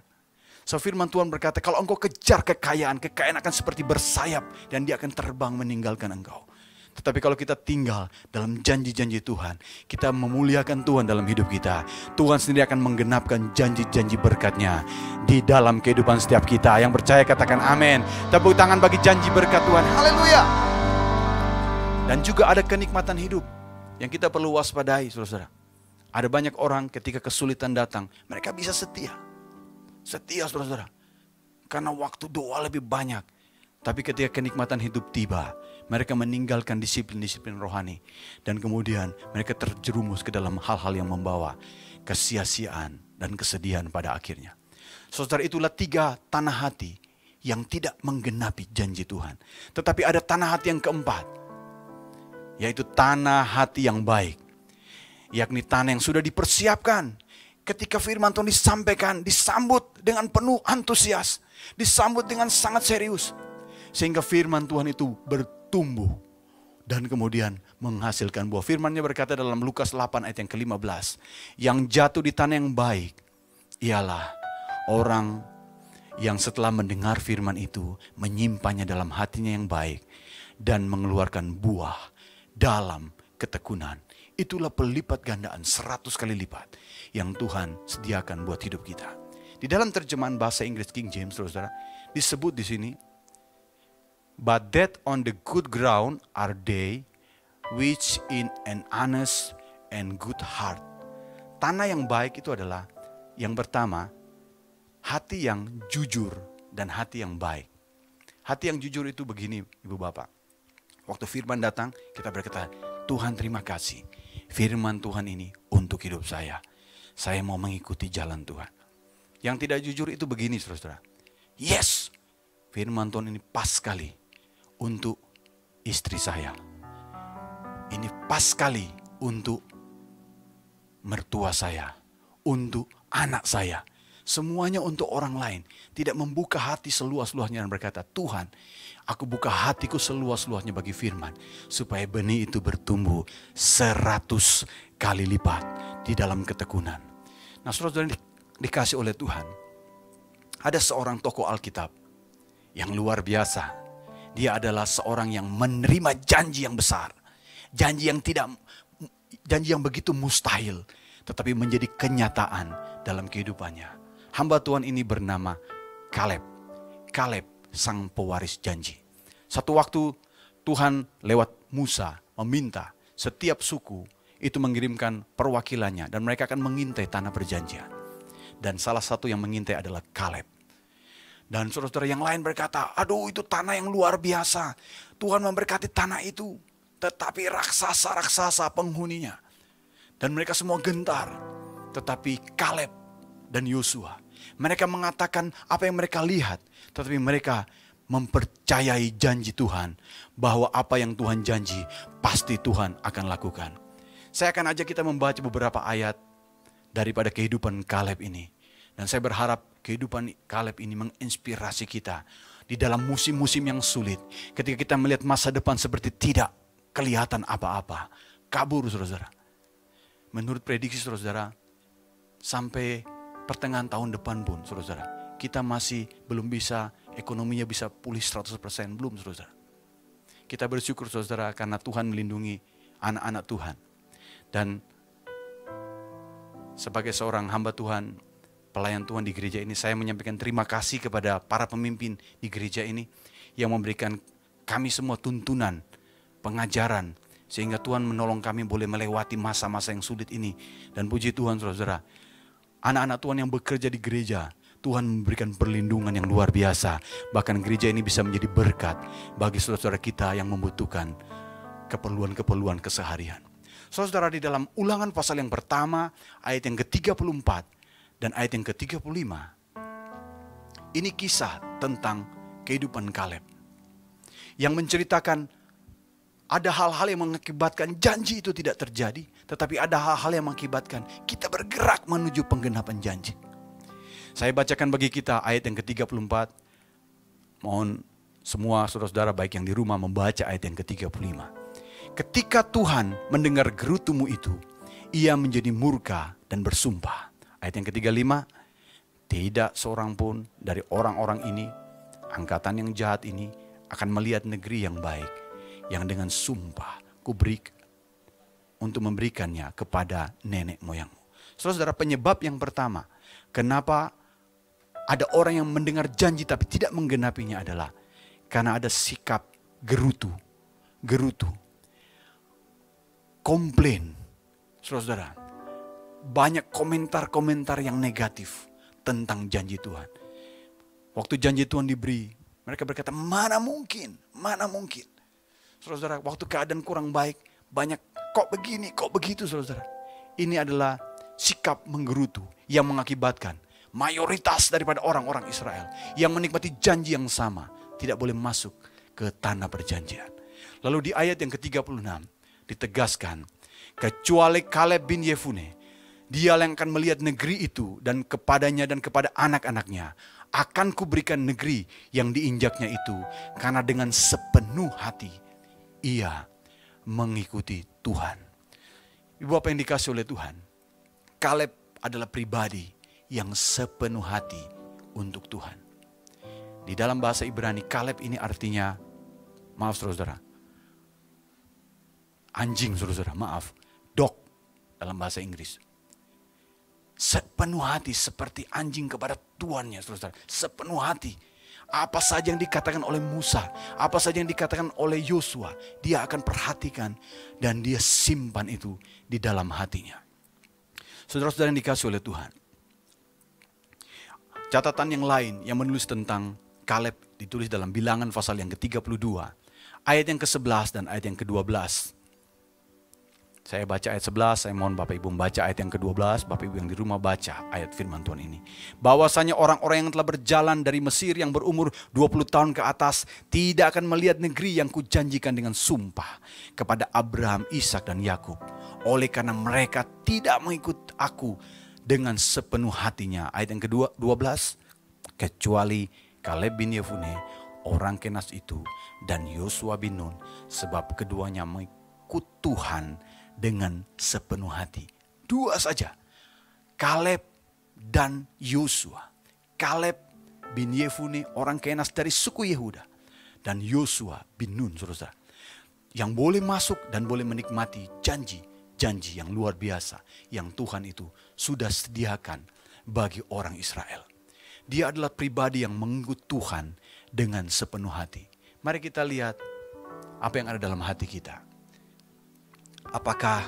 So firman Tuhan berkata, kalau engkau kejar kekayaan, kekayaan akan seperti bersayap dan dia akan terbang meninggalkan engkau. Tetapi kalau kita tinggal dalam janji-janji Tuhan, kita memuliakan Tuhan dalam hidup kita. Tuhan sendiri akan menggenapkan janji-janji berkatnya di dalam kehidupan setiap kita. Yang percaya katakan amin. Tepuk tangan bagi janji berkat Tuhan. Haleluya. Dan juga ada kenikmatan hidup yang kita perlu waspadai, saudara. Ada banyak orang ketika kesulitan datang, mereka bisa setia. Setia, saudara. Karena waktu doa lebih banyak. Tapi ketika kenikmatan hidup tiba, mereka meninggalkan disiplin-disiplin rohani. Dan kemudian mereka terjerumus ke dalam hal-hal yang membawa kesia-siaan dan kesedihan pada akhirnya. Saudara itulah tiga tanah hati yang tidak menggenapi janji Tuhan. Tetapi ada tanah hati yang keempat, yaitu tanah hati yang baik. Yakni tanah yang sudah dipersiapkan. Ketika firman Tuhan disampaikan, disambut dengan penuh antusias. Disambut dengan sangat serius. Sehingga firman Tuhan itu bertumbuh. Dan kemudian menghasilkan buah. Firmannya berkata dalam Lukas 8 ayat yang ke-15. Yang jatuh di tanah yang baik. Ialah orang yang setelah mendengar firman itu menyimpannya dalam hatinya yang baik dan mengeluarkan buah dalam ketekunan. Itulah pelipat gandaan seratus kali lipat yang Tuhan sediakan buat hidup kita. Di dalam terjemahan bahasa Inggris King James, saudara, disebut di sini, But that on the good ground are they which in an honest and good heart. Tanah yang baik itu adalah yang pertama, hati yang jujur dan hati yang baik. Hati yang jujur itu begini, Ibu Bapak. Waktu firman datang, kita berkata, Tuhan terima kasih. Firman Tuhan ini untuk hidup saya. Saya mau mengikuti jalan Tuhan. Yang tidak jujur itu begini, saudara. Yes, firman Tuhan ini pas sekali untuk istri saya. Ini pas sekali untuk mertua saya, untuk anak saya. Semuanya untuk orang lain. Tidak membuka hati seluas-luasnya dan berkata, Tuhan, aku buka hatiku seluas-luasnya bagi firman. Supaya benih itu bertumbuh seratus kali lipat di dalam ketekunan. Nah saudara di, dikasih oleh Tuhan. Ada seorang tokoh Alkitab yang luar biasa. Dia adalah seorang yang menerima janji yang besar. Janji yang tidak, janji yang begitu mustahil. Tetapi menjadi kenyataan dalam kehidupannya hamba Tuhan ini bernama Kaleb. Kaleb sang pewaris janji. Satu waktu Tuhan lewat Musa meminta setiap suku itu mengirimkan perwakilannya dan mereka akan mengintai tanah perjanjian. Dan salah satu yang mengintai adalah Kaleb. Dan saudara-saudara yang lain berkata, aduh itu tanah yang luar biasa. Tuhan memberkati tanah itu. Tetapi raksasa-raksasa penghuninya. Dan mereka semua gentar. Tetapi Kaleb dan Yosua. Mereka mengatakan apa yang mereka lihat, tetapi mereka mempercayai janji Tuhan bahwa apa yang Tuhan janji pasti Tuhan akan lakukan. Saya akan ajak kita membaca beberapa ayat daripada kehidupan Kaleb ini. Dan saya berharap kehidupan Kaleb ini menginspirasi kita di dalam musim-musim yang sulit. Ketika kita melihat masa depan seperti tidak kelihatan apa-apa. Kabur saudara-saudara. Menurut prediksi saudara-saudara, sampai pertengahan tahun depan pun, saudara, kita masih belum bisa, ekonominya bisa pulih 100%, belum, saudara. Kita bersyukur, saudara, karena Tuhan melindungi anak-anak Tuhan. Dan sebagai seorang hamba Tuhan, pelayan Tuhan di gereja ini, saya menyampaikan terima kasih kepada para pemimpin di gereja ini yang memberikan kami semua tuntunan, pengajaran, sehingga Tuhan menolong kami boleh melewati masa-masa yang sulit ini. Dan puji Tuhan saudara, anak-anak Tuhan yang bekerja di gereja, Tuhan memberikan perlindungan yang luar biasa. Bahkan gereja ini bisa menjadi berkat bagi saudara-saudara kita yang membutuhkan keperluan-keperluan keseharian. Saudara di dalam ulangan pasal yang pertama, ayat yang ke-34 dan ayat yang ke-35. Ini kisah tentang kehidupan Kaleb. Yang menceritakan ada hal-hal yang mengakibatkan janji itu tidak terjadi, tetapi ada hal-hal yang mengakibatkan kita bergerak menuju penggenapan janji. Saya bacakan bagi kita ayat yang ke-34. Mohon semua saudara-saudara baik yang di rumah membaca ayat yang ke-35. Ketika Tuhan mendengar gerutumu itu, ia menjadi murka dan bersumpah. Ayat yang ke-35, tidak seorang pun dari orang-orang ini, angkatan yang jahat ini, akan melihat negeri yang baik yang dengan sumpah kubrik untuk memberikannya kepada nenek moyangmu. Saudara, penyebab yang pertama, kenapa ada orang yang mendengar janji tapi tidak menggenapinya adalah karena ada sikap gerutu, gerutu. komplain. Saudara-saudara, banyak komentar-komentar yang negatif tentang janji Tuhan. Waktu janji Tuhan diberi, mereka berkata, mana mungkin, mana mungkin. Saudara-saudara, waktu keadaan kurang baik, banyak kok begini, kok begitu saudara-saudara. Ini adalah sikap menggerutu yang mengakibatkan mayoritas daripada orang-orang Israel yang menikmati janji yang sama tidak boleh masuk ke tanah perjanjian. Lalu di ayat yang ke-36 ditegaskan, kecuali Kaleb bin Yefune, dia yang akan melihat negeri itu dan kepadanya dan kepada anak-anaknya akan kuberikan negeri yang diinjaknya itu karena dengan sepenuh hati ia mengikuti Tuhan. Ibu apa yang dikasih oleh Tuhan? Kaleb adalah pribadi yang sepenuh hati untuk Tuhan. Di dalam bahasa Ibrani, Kaleb ini artinya, maaf saudara, anjing saudara, maaf, dog dalam bahasa Inggris. Sepenuh hati seperti anjing kepada tuannya saudara, sepenuh hati apa saja yang dikatakan oleh Musa, apa saja yang dikatakan oleh Yosua, dia akan perhatikan dan dia simpan itu di dalam hatinya. Saudara-saudara yang dikasih oleh Tuhan. Catatan yang lain yang menulis tentang Kaleb ditulis dalam bilangan pasal yang ke-32. Ayat yang ke-11 dan ayat yang ke-12. Saya baca ayat 11, saya mohon Bapak Ibu membaca ayat yang ke-12, Bapak Ibu yang di rumah baca ayat firman Tuhan ini. Bahwasanya orang-orang yang telah berjalan dari Mesir yang berumur 20 tahun ke atas tidak akan melihat negeri yang kujanjikan dengan sumpah kepada Abraham, Ishak dan Yakub. Oleh karena mereka tidak mengikut aku dengan sepenuh hatinya. Ayat yang kedua 12, kecuali Kaleb bin Yefune, orang Kenas itu, dan Yosua bin Nun, sebab keduanya mengikut Tuhan dengan sepenuh hati. Dua saja. Kaleb dan Yosua. Kaleb bin Yefune orang Kenas dari suku Yehuda. Dan Yosua bin Nun saudara. Yang boleh masuk dan boleh menikmati janji-janji yang luar biasa. Yang Tuhan itu sudah sediakan bagi orang Israel. Dia adalah pribadi yang mengikut Tuhan dengan sepenuh hati. Mari kita lihat apa yang ada dalam hati kita. Apakah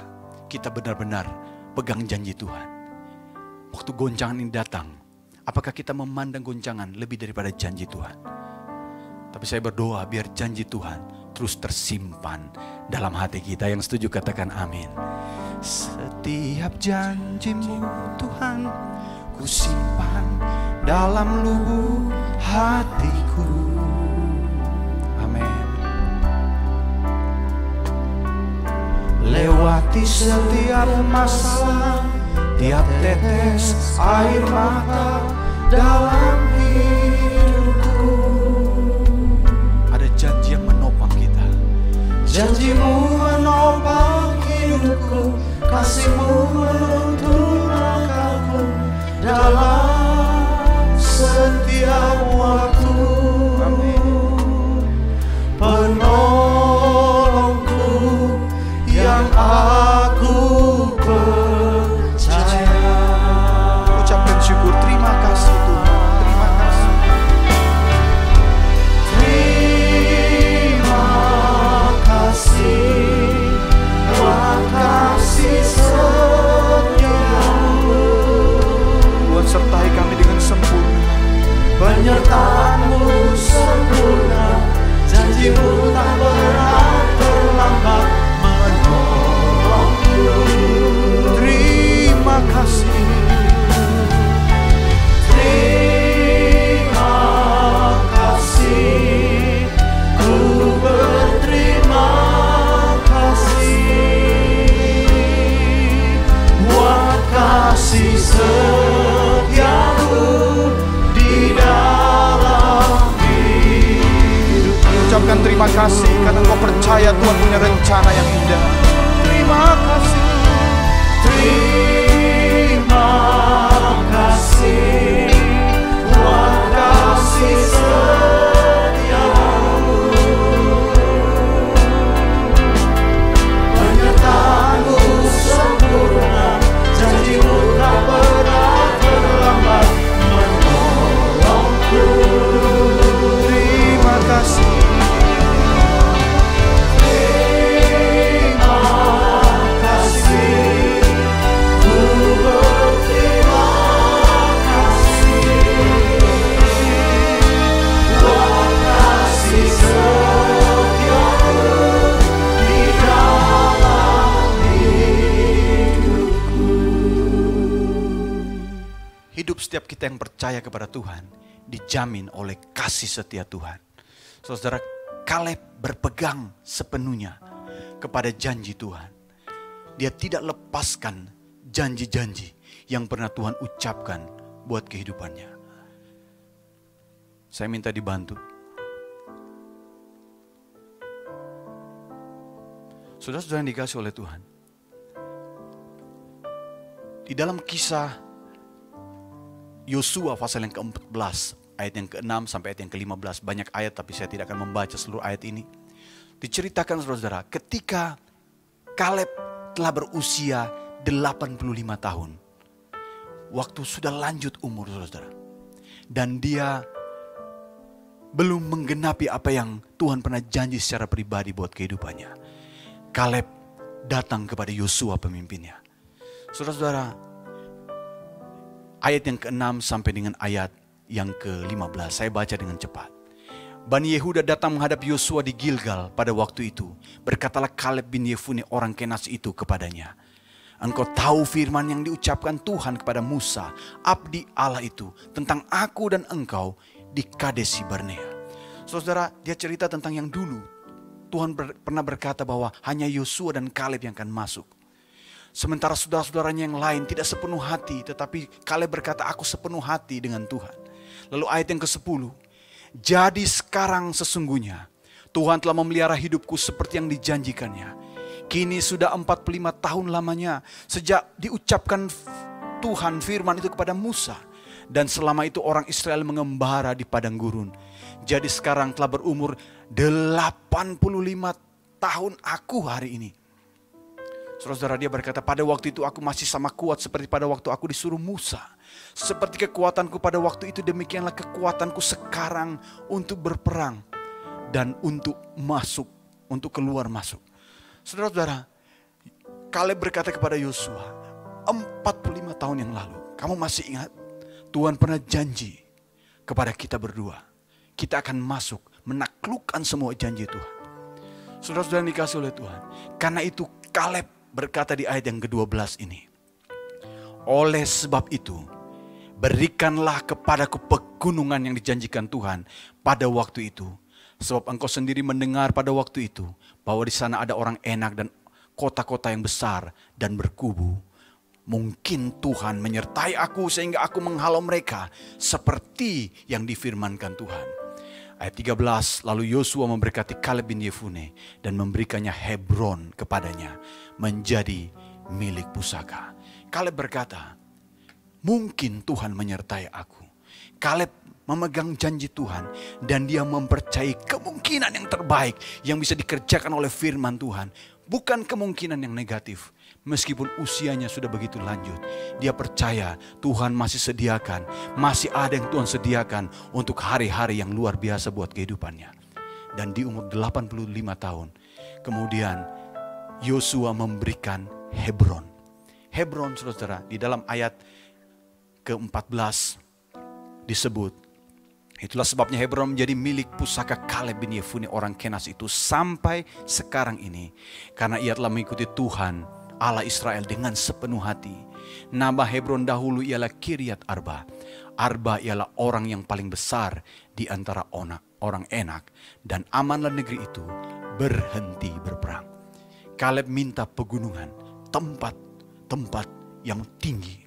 kita benar-benar pegang janji Tuhan? Waktu goncangan ini datang, apakah kita memandang goncangan lebih daripada janji Tuhan? Tapi saya berdoa biar janji Tuhan terus tersimpan dalam hati kita. Yang setuju katakan amin. Setiap janjimu Tuhan ku simpan dalam lubuk hatiku. Lewati setiap masalah Tiap tetes air mata dalam hidupku. Ada janji yang menopang kita. Janjimu menopang hidupku Kasihmu terima kasih karena kau percaya Tuhan punya rencana yang indah. Percaya kepada Tuhan dijamin oleh kasih setia Tuhan. Saudara, Kaleb berpegang sepenuhnya kepada janji Tuhan. Dia tidak lepaskan janji-janji yang pernah Tuhan ucapkan buat kehidupannya. Saya minta dibantu. Saudara-saudara yang dikasih oleh Tuhan. Di dalam kisah Yosua pasal yang ke-14 ayat yang ke-6 sampai ayat yang ke-15 banyak ayat tapi saya tidak akan membaca seluruh ayat ini. Diceritakan saudara ketika Kaleb telah berusia 85 tahun. Waktu sudah lanjut umur saudara. Dan dia belum menggenapi apa yang Tuhan pernah janji secara pribadi buat kehidupannya. Kaleb datang kepada Yosua pemimpinnya. Saudara-saudara, ayat yang ke-6 sampai dengan ayat yang ke-15. Saya baca dengan cepat. Bani Yehuda datang menghadap Yosua di Gilgal pada waktu itu. Berkatalah Kaleb bin Yefune orang Kenas itu kepadanya. Engkau tahu firman yang diucapkan Tuhan kepada Musa, abdi Allah itu, tentang aku dan engkau di Kadesi Barnea. Saudara, dia cerita tentang yang dulu. Tuhan ber, pernah berkata bahwa hanya Yosua dan Kaleb yang akan masuk. Sementara saudara-saudaranya yang lain tidak sepenuh hati, tetapi Kaleb berkata, aku sepenuh hati dengan Tuhan. Lalu ayat yang ke-10, jadi sekarang sesungguhnya Tuhan telah memelihara hidupku seperti yang dijanjikannya. Kini sudah 45 tahun lamanya sejak diucapkan Tuhan firman itu kepada Musa. Dan selama itu orang Israel mengembara di padang gurun. Jadi sekarang telah berumur 85 tahun aku hari ini. Saudara-saudara dia berkata, pada waktu itu aku masih sama kuat seperti pada waktu aku disuruh Musa. Seperti kekuatanku pada waktu itu, demikianlah kekuatanku sekarang untuk berperang. Dan untuk masuk, untuk keluar masuk. Saudara-saudara, Kaleb berkata kepada Yosua, 45 tahun yang lalu, kamu masih ingat Tuhan pernah janji kepada kita berdua. Kita akan masuk, menaklukkan semua janji Tuhan. Saudara-saudara dikasih oleh Tuhan. Karena itu Kaleb berkata di ayat yang ke-12 ini. Oleh sebab itu, berikanlah kepadaku pegunungan yang dijanjikan Tuhan pada waktu itu. Sebab engkau sendiri mendengar pada waktu itu bahwa di sana ada orang enak dan kota-kota yang besar dan berkubu. Mungkin Tuhan menyertai aku sehingga aku menghalau mereka seperti yang difirmankan Tuhan. Ayat 13, lalu Yosua memberkati Kaleb bin Yefune dan memberikannya Hebron kepadanya menjadi milik pusaka. Kaleb berkata, mungkin Tuhan menyertai aku. Kaleb memegang janji Tuhan dan dia mempercayai kemungkinan yang terbaik yang bisa dikerjakan oleh firman Tuhan. Bukan kemungkinan yang negatif. Meskipun usianya sudah begitu lanjut. Dia percaya Tuhan masih sediakan. Masih ada yang Tuhan sediakan untuk hari-hari yang luar biasa buat kehidupannya. Dan di umur 85 tahun. Kemudian Yosua memberikan Hebron. Hebron saudara di dalam ayat ke-14 disebut Itulah sebabnya Hebron menjadi milik pusaka Kaleb bin Yefune orang Kenas itu sampai sekarang ini. Karena ia telah mengikuti Tuhan Allah Israel dengan sepenuh hati. Nama Hebron dahulu ialah Kiryat Arba. Arba ialah orang yang paling besar di antara orang enak. Dan amanlah negeri itu berhenti berperang. Kaleb minta pegunungan, tempat-tempat yang tinggi.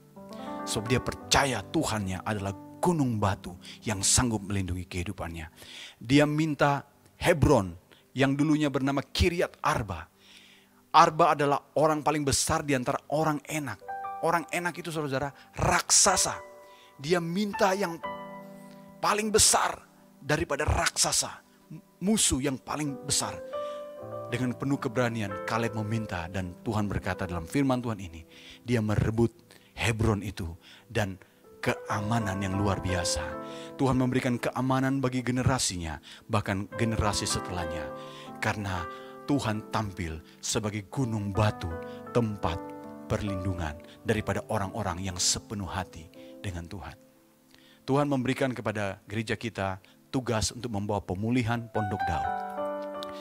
Sebab dia percaya Tuhannya adalah gunung batu yang sanggup melindungi kehidupannya. Dia minta Hebron yang dulunya bernama Kiryat Arba. Arba adalah orang paling besar di antara orang enak. Orang enak itu saudara raksasa. Dia minta yang paling besar daripada raksasa. Musuh yang paling besar. Dengan penuh keberanian Kaleb meminta dan Tuhan berkata dalam firman Tuhan ini. Dia merebut Hebron itu dan keamanan yang luar biasa. Tuhan memberikan keamanan bagi generasinya, bahkan generasi setelahnya. Karena Tuhan tampil sebagai gunung batu, tempat perlindungan daripada orang-orang yang sepenuh hati dengan Tuhan. Tuhan memberikan kepada gereja kita tugas untuk membawa pemulihan pondok Daud.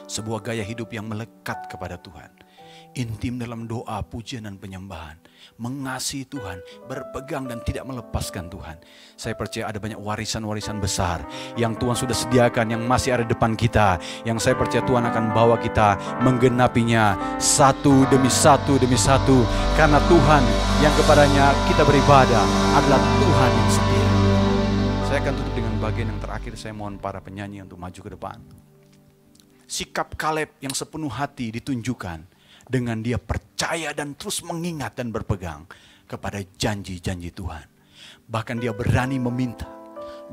Sebuah gaya hidup yang melekat kepada Tuhan. Intim dalam doa, pujian dan penyembahan. Mengasihi Tuhan, berpegang dan tidak melepaskan Tuhan. Saya percaya ada banyak warisan-warisan besar yang Tuhan sudah sediakan, yang masih ada depan kita. Yang saya percaya Tuhan akan bawa kita menggenapinya satu demi satu demi satu. Karena Tuhan yang kepadanya kita beribadah adalah Tuhan yang setia. Saya akan tutup dengan bagian yang terakhir. Saya mohon para penyanyi untuk maju ke depan. Sikap Kaleb yang sepenuh hati ditunjukkan dengan dia percaya dan terus mengingat dan berpegang kepada janji-janji Tuhan. Bahkan dia berani meminta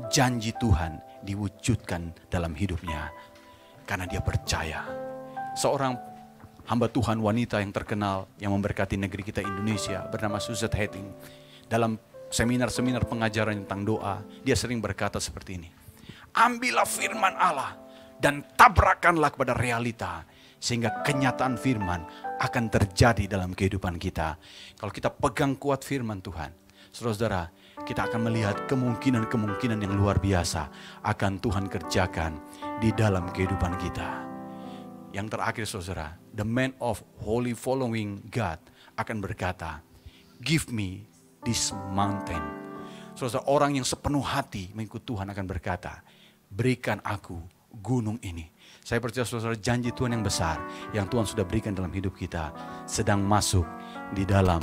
janji Tuhan diwujudkan dalam hidupnya karena dia percaya. Seorang hamba Tuhan wanita yang terkenal yang memberkati negeri kita Indonesia bernama Suzette Hetting dalam seminar-seminar pengajaran tentang doa, dia sering berkata seperti ini. Ambillah firman Allah dan tabrakanlah kepada realita sehingga kenyataan firman akan terjadi dalam kehidupan kita. Kalau kita pegang kuat firman Tuhan, saudara-saudara, kita akan melihat kemungkinan-kemungkinan yang luar biasa akan Tuhan kerjakan di dalam kehidupan kita. Yang terakhir saudara, the man of holy following God akan berkata, give me this mountain. Saudara, orang yang sepenuh hati mengikut Tuhan akan berkata, berikan aku gunung ini. Saya percaya saudara janji Tuhan yang besar yang Tuhan sudah berikan dalam hidup kita sedang masuk di dalam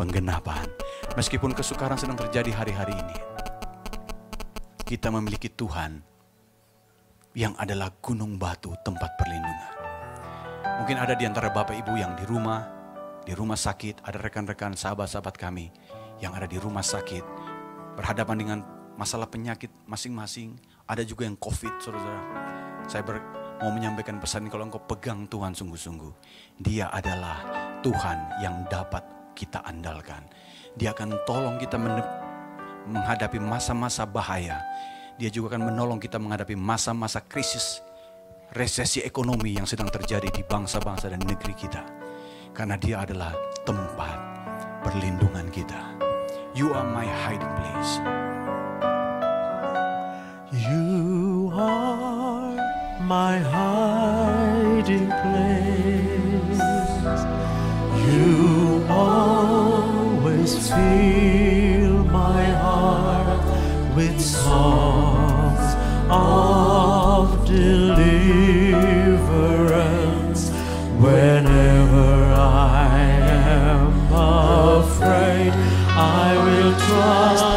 penggenapan. Meskipun kesukaran sedang terjadi hari-hari ini. Kita memiliki Tuhan yang adalah gunung batu tempat perlindungan. Mungkin ada di antara Bapak Ibu yang di rumah, di rumah sakit, ada rekan-rekan sahabat-sahabat kami yang ada di rumah sakit, berhadapan dengan masalah penyakit masing-masing, ada juga yang COVID, saudara. Saya ber, mau menyampaikan pesan kalau engkau pegang Tuhan sungguh-sungguh. Dia adalah Tuhan yang dapat kita andalkan. Dia akan tolong kita menghadapi masa-masa bahaya. Dia juga akan menolong kita menghadapi masa-masa krisis, resesi ekonomi yang sedang terjadi di bangsa-bangsa dan negeri kita. Karena dia adalah tempat perlindungan kita. You are my hiding place. You my hiding place. You always fill my heart with songs of deliverance. Whenever I am afraid, I will trust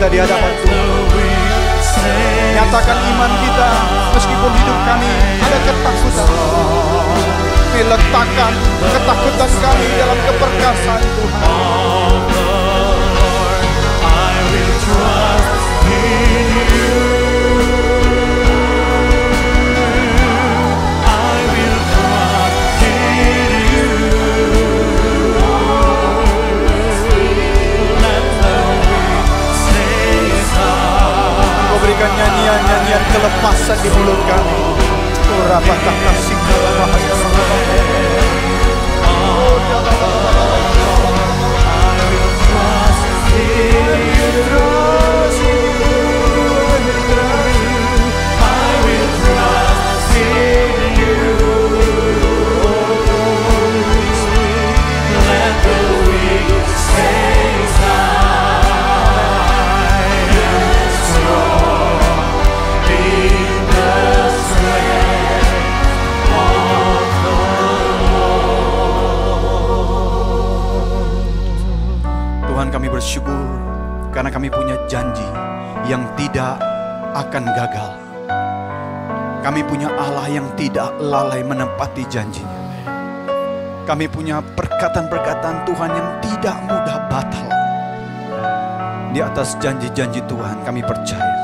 kita di hadapan Tuhan. Nyatakan iman kita meskipun hidup kami ada ketakutan. Tapi letakkan ketakutan kami dalam keperkasaan Tuhan. menyanyikan nyanyian-nyanyian kelepasan di mulut kami. Oh, patah kasih bersyukur karena kami punya janji yang tidak akan gagal. Kami punya Allah yang tidak lalai menepati janjinya. Kami punya perkataan-perkataan Tuhan yang tidak mudah batal. Di atas janji-janji Tuhan kami percaya.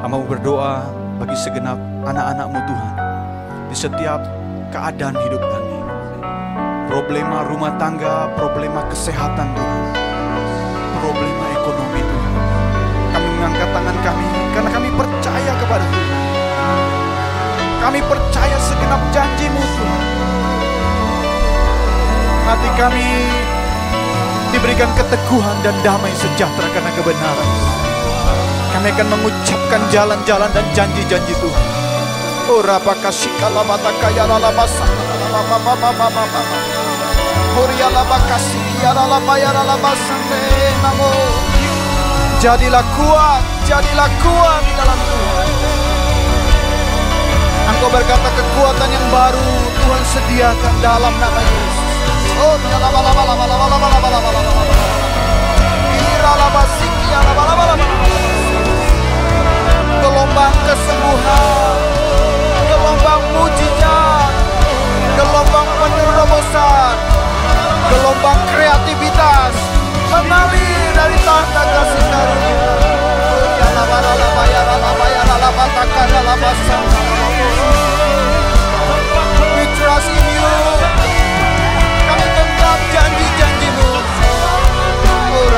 Hamba berdoa bagi segenap anak-anakmu Tuhan. Di setiap keadaan hidup kami. Problema rumah tangga, problema kesehatan Tuhan. Kami karena kami percaya kepada Tuhan. Kami percaya segenap janjimu Tuhan. Hati kami diberikan keteguhan dan damai sejahtera karena kebenaran. Kami akan mengucapkan jalan-jalan dan janji-janji Tuhan. Rapa kasih kalabata kaya lalabasa Huria laba kasih yara laba yara laba sampai namo Jadilah kuat, jadilah kuat di dalam Tuhan. Engkau berkata kekuatan yang baru Tuhan sediakan dalam nama Yesus. Oh, laba laba laba laba laba laba laba laba laba. Ira laba siki ya laba laba laba. Gelombang kesembuhan, gelombang mujizat, gelombang penerobosan, gelombang kreativitas mengalir dari tahta kasih karunia. We trust in you. Kami janji-janjimu. Oh,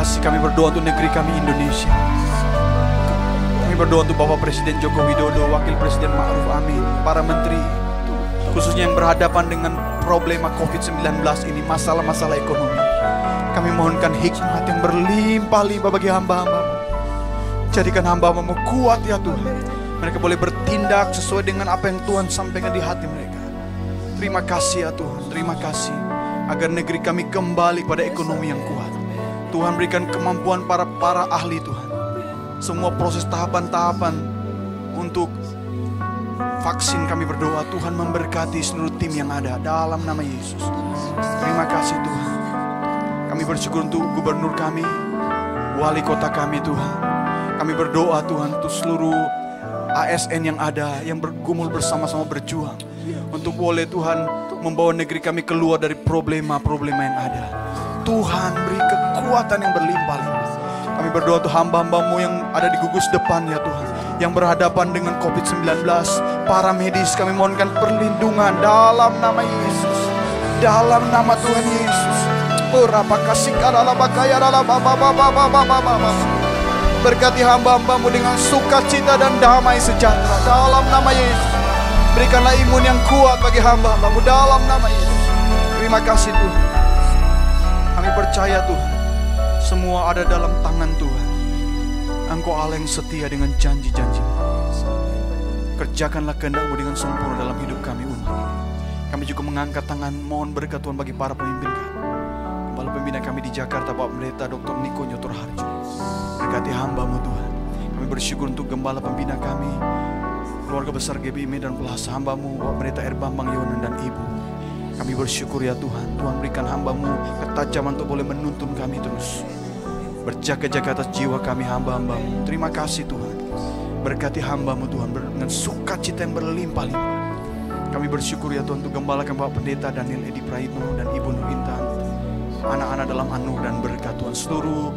kasih kami berdoa untuk negeri kami Indonesia. Kami berdoa untuk Bapak Presiden Joko Widodo, Wakil Presiden Ma'ruf Amin, para menteri, khususnya yang berhadapan dengan problema COVID-19 ini, masalah-masalah ekonomi. Kami mohonkan hikmat yang berlimpah-limpah bagi hamba-hambamu. Jadikan hamba-hambamu kuat ya Tuhan. Mereka boleh bertindak sesuai dengan apa yang Tuhan sampaikan di hati mereka. Terima kasih ya Tuhan, terima kasih. Agar negeri kami kembali pada ekonomi yang kuat. Tuhan berikan kemampuan para para ahli Tuhan. Semua proses tahapan-tahapan untuk vaksin kami berdoa Tuhan memberkati seluruh tim yang ada dalam nama Yesus. Terima kasih Tuhan. Kami bersyukur untuk gubernur kami, wali kota kami Tuhan. Kami berdoa Tuhan untuk seluruh ASN yang ada yang bergumul bersama-sama berjuang untuk boleh Tuhan membawa negeri kami keluar dari problema-problema yang ada. Tuhan beri kekuatan yang berlimpah-limpah. Kami berdoa untuk hamba-hambamu yang ada di gugus depan ya Tuhan. Yang berhadapan dengan COVID-19. Para medis kami mohonkan perlindungan dalam nama Yesus. Dalam nama Tuhan Yesus. Oh rapa kasih kadala bakaya baba Berkati hamba-hambamu dengan sukacita dan damai sejahtera dalam nama Yesus. Berikanlah imun yang kuat bagi hamba-hambamu dalam nama Yesus. Terima kasih Tuhan. Kami percaya Tuhan, semua ada dalam tangan Tuhan. Engkau Allah yang setia dengan janji-janjimu. Kerjakanlah kehendakmu dengan sempurna dalam hidup kami umat. Kami juga mengangkat tangan mohon berkat Tuhan bagi para pemimpin kami. Kepala pembina kami di Jakarta, Bapak Pendeta Dr. Niko Nyotor Harjo. Berkati hambamu Tuhan. Kami bersyukur untuk gembala pembina kami, keluarga besar GBI Medan Plaza, hambamu, Bapak Pendeta Erbambang Yonan dan Ibu. Kami bersyukur ya Tuhan, Tuhan berikan hambamu ketajaman untuk boleh menuntun kami terus. Berjaga-jaga atas jiwa kami hamba-hambamu. Terima kasih Tuhan. Berkati hambamu Tuhan dengan sukacita yang berlimpah-limpah. Kami bersyukur ya Tuhan untuk gembalakan Bapak Pendeta Daniel Edi Praitno dan Ibu Nur Intan. Anak-anak dalam anu dan berkat Tuhan seluruh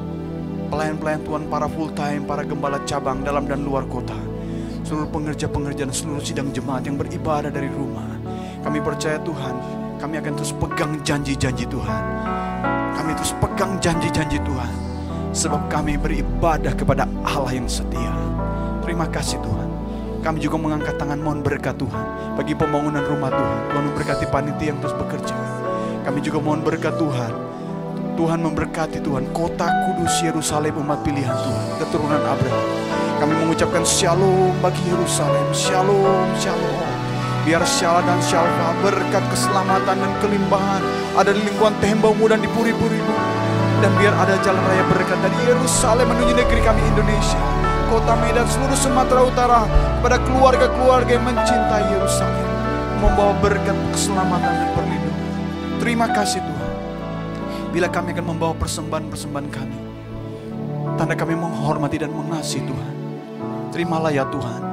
pelayan-pelayan Tuhan, para full time, para gembala cabang dalam dan luar kota. Seluruh pengerja-pengerja dan seluruh sidang jemaat yang beribadah dari rumah. Kami percaya Tuhan, kami akan terus pegang janji-janji Tuhan. Kami terus pegang janji-janji Tuhan. Sebab kami beribadah kepada Allah yang setia. Terima kasih Tuhan. Kami juga mengangkat tangan mohon berkat Tuhan bagi pembangunan rumah Tuhan. Tuhan memberkati panitia yang terus bekerja. Kami juga mohon berkat Tuhan. Tuhan memberkati Tuhan kota kudus Yerusalem umat pilihan Tuhan. Keturunan Abraham. Kami mengucapkan shalom bagi Yerusalem. Shalom, shalom. Biar syala dan syalfa berkat keselamatan dan kelimpahan ada di lingkungan tembokmu dan di puri-purimu. Dan biar ada jalan raya berkat dari Yerusalem menuju negeri kami Indonesia. Kota Medan seluruh Sumatera Utara pada keluarga-keluarga yang mencintai Yerusalem. Membawa berkat keselamatan dan perlindungan. Terima kasih Tuhan. Bila kami akan membawa persembahan-persembahan kami. Tanda kami menghormati dan mengasihi Tuhan. Terimalah ya Tuhan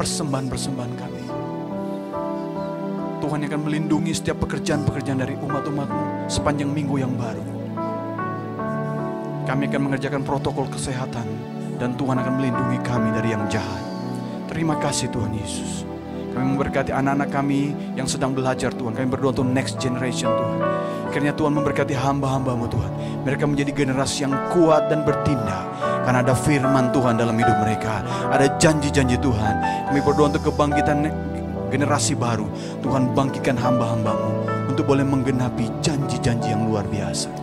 persembahan-persembahan kami. Tuhan yang akan melindungi setiap pekerjaan-pekerjaan dari umat-umatmu sepanjang minggu yang baru. Kami akan mengerjakan protokol kesehatan dan Tuhan akan melindungi kami dari yang jahat. Terima kasih Tuhan Yesus. Kami memberkati anak-anak kami yang sedang belajar Tuhan. Kami berdoa untuk next generation Tuhan. Kiranya Tuhan memberkati hamba-hambamu Tuhan. Mereka menjadi generasi yang kuat dan bertindak. Karena ada firman Tuhan dalam hidup mereka. Ada janji-janji Tuhan. Kami berdoa untuk kebangkitan generasi baru. Tuhan bangkitkan hamba-hambamu. Untuk boleh menggenapi janji-janji yang luar biasa.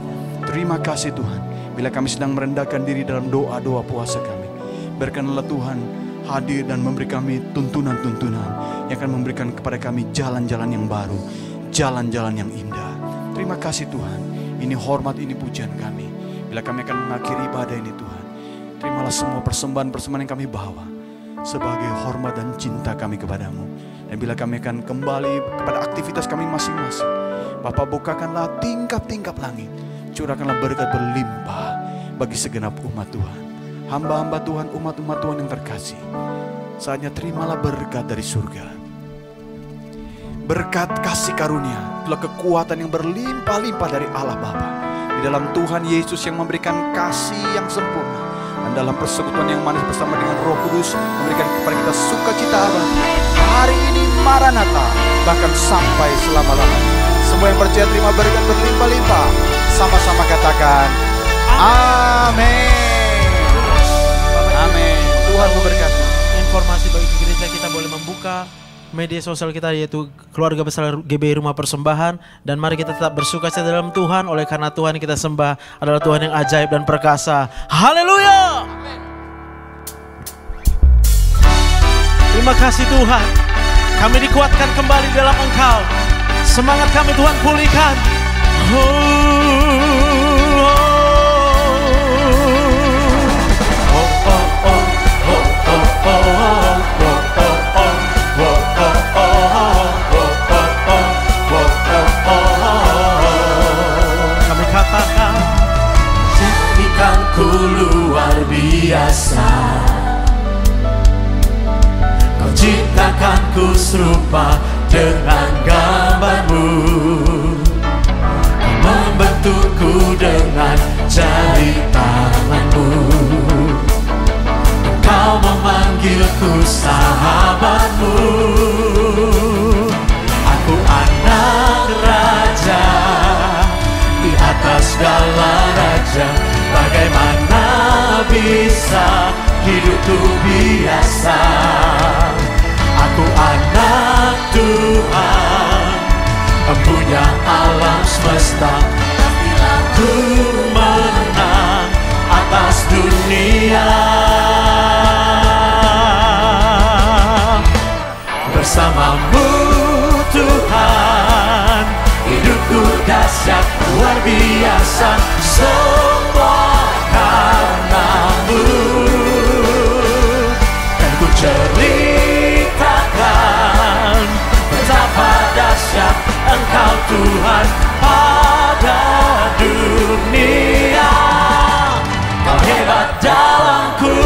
Terima kasih Tuhan. Bila kami sedang merendahkan diri dalam doa-doa puasa kami. Berkanlah Tuhan hadir dan memberi kami tuntunan-tuntunan yang akan memberikan kepada kami jalan-jalan yang baru, jalan-jalan yang indah. Terima kasih Tuhan. Ini hormat, ini pujian kami. Bila kami akan mengakhiri ibadah ini Tuhan. Terimalah semua persembahan-persembahan yang kami bawa sebagai hormat dan cinta kami kepadamu. Dan bila kami akan kembali kepada aktivitas kami masing-masing, Bapak bukakanlah tingkap-tingkap langit. Curahkanlah berkat berlimpah bagi segenap umat Tuhan. Hamba-hamba Tuhan, umat-umat Tuhan yang terkasih. Saatnya terimalah berkat dari surga. Berkat kasih karunia, itulah kekuatan yang berlimpah-limpah dari Allah Bapa. Di dalam Tuhan Yesus yang memberikan kasih yang sempurna. Dan dalam persekutuan yang manis bersama dengan roh kudus, memberikan kepada kita sukacita abadi. Hari ini Maranatha, bahkan sampai selama-lamanya. Semua yang percaya terima berkat berlimpah-limpah. Sama-sama katakan, Amin. Amin. Tuhan memberkati. Informasi bagi gereja kita boleh membuka media sosial kita yaitu keluarga besar GBI Rumah Persembahan dan mari kita tetap bersuka cita dalam Tuhan oleh karena Tuhan yang kita sembah adalah Tuhan yang ajaib dan perkasa. Haleluya! Terima kasih Tuhan. Kami dikuatkan kembali dalam Engkau. Semangat kami Tuhan pulihkan. Oh, biasa Kau ciptakan ku serupa dengan gambarmu. Kau membentukku dengan jari hidupku biasa. Aku anak Tuhan. Punya alam semesta. Pastilah ku menang atas dunia. Bersamamu Tuhan. Hidupku dahsyat luar biasa Tuhan pada dunia. Kau hebat dalamku.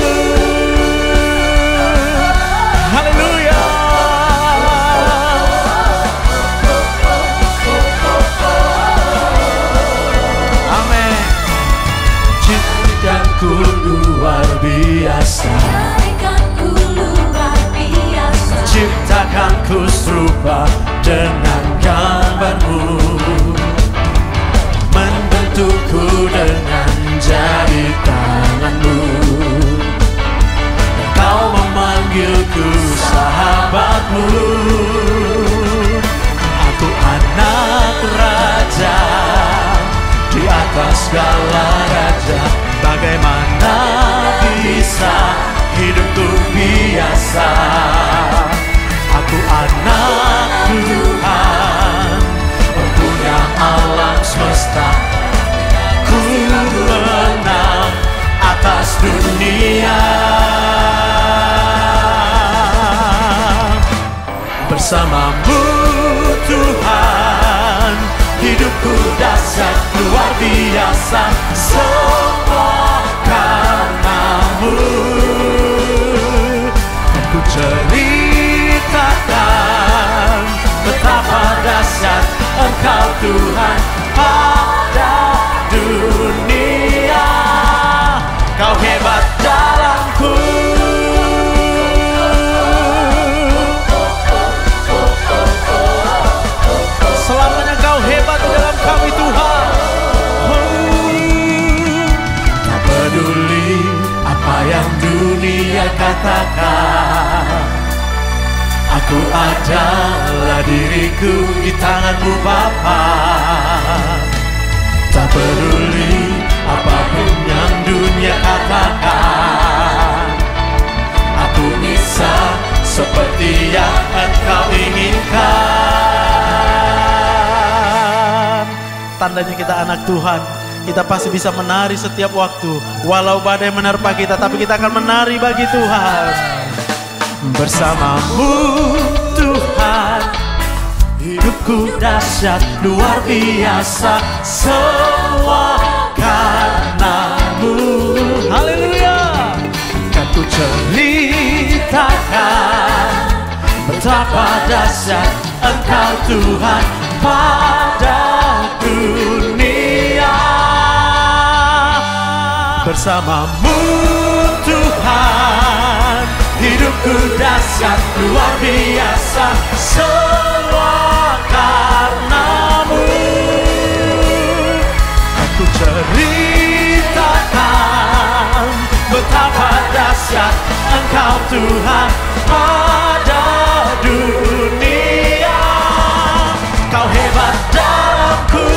Haleluya. Amin. Cintaku luar biasa. Cintakanku luar biasa. Ciptakanku serupa dengan Aku anak raja Di atas segala raja. Bagaimana bisa hidupku biasa? Aku anak Tuhan Punya alam semesta. Ku menang atas dunia Bersamamu Tuhan. Hidupku dahsyat luar biasa Semua karenamu. Dan ku ceritakan Betapa dahsyat Engkau Tuhan katakan Aku adalah diriku di tanganmu Bapa Tak peduli apa pun yang dunia katakan Aku bisa seperti yang engkau inginkan Tandanya kita anak Tuhan. Kita pasti bisa menari setiap waktu. Walau badai menerpa kita, tapi kita akan menari bagi Tuhan. Bersamamu Tuhan Hidupku dahsyat luar biasa Semua karenamu Haleluya. Kan ku ceritakan Betapa dahsyat engkau Tuhan Pada Bersamamu Tuhan. Hidupku dahsyat luar biasa Semua karenamu. Aku ceritakan Betapa dahsyat Engkau Tuhan Pada dunia. Kau hebat dalamku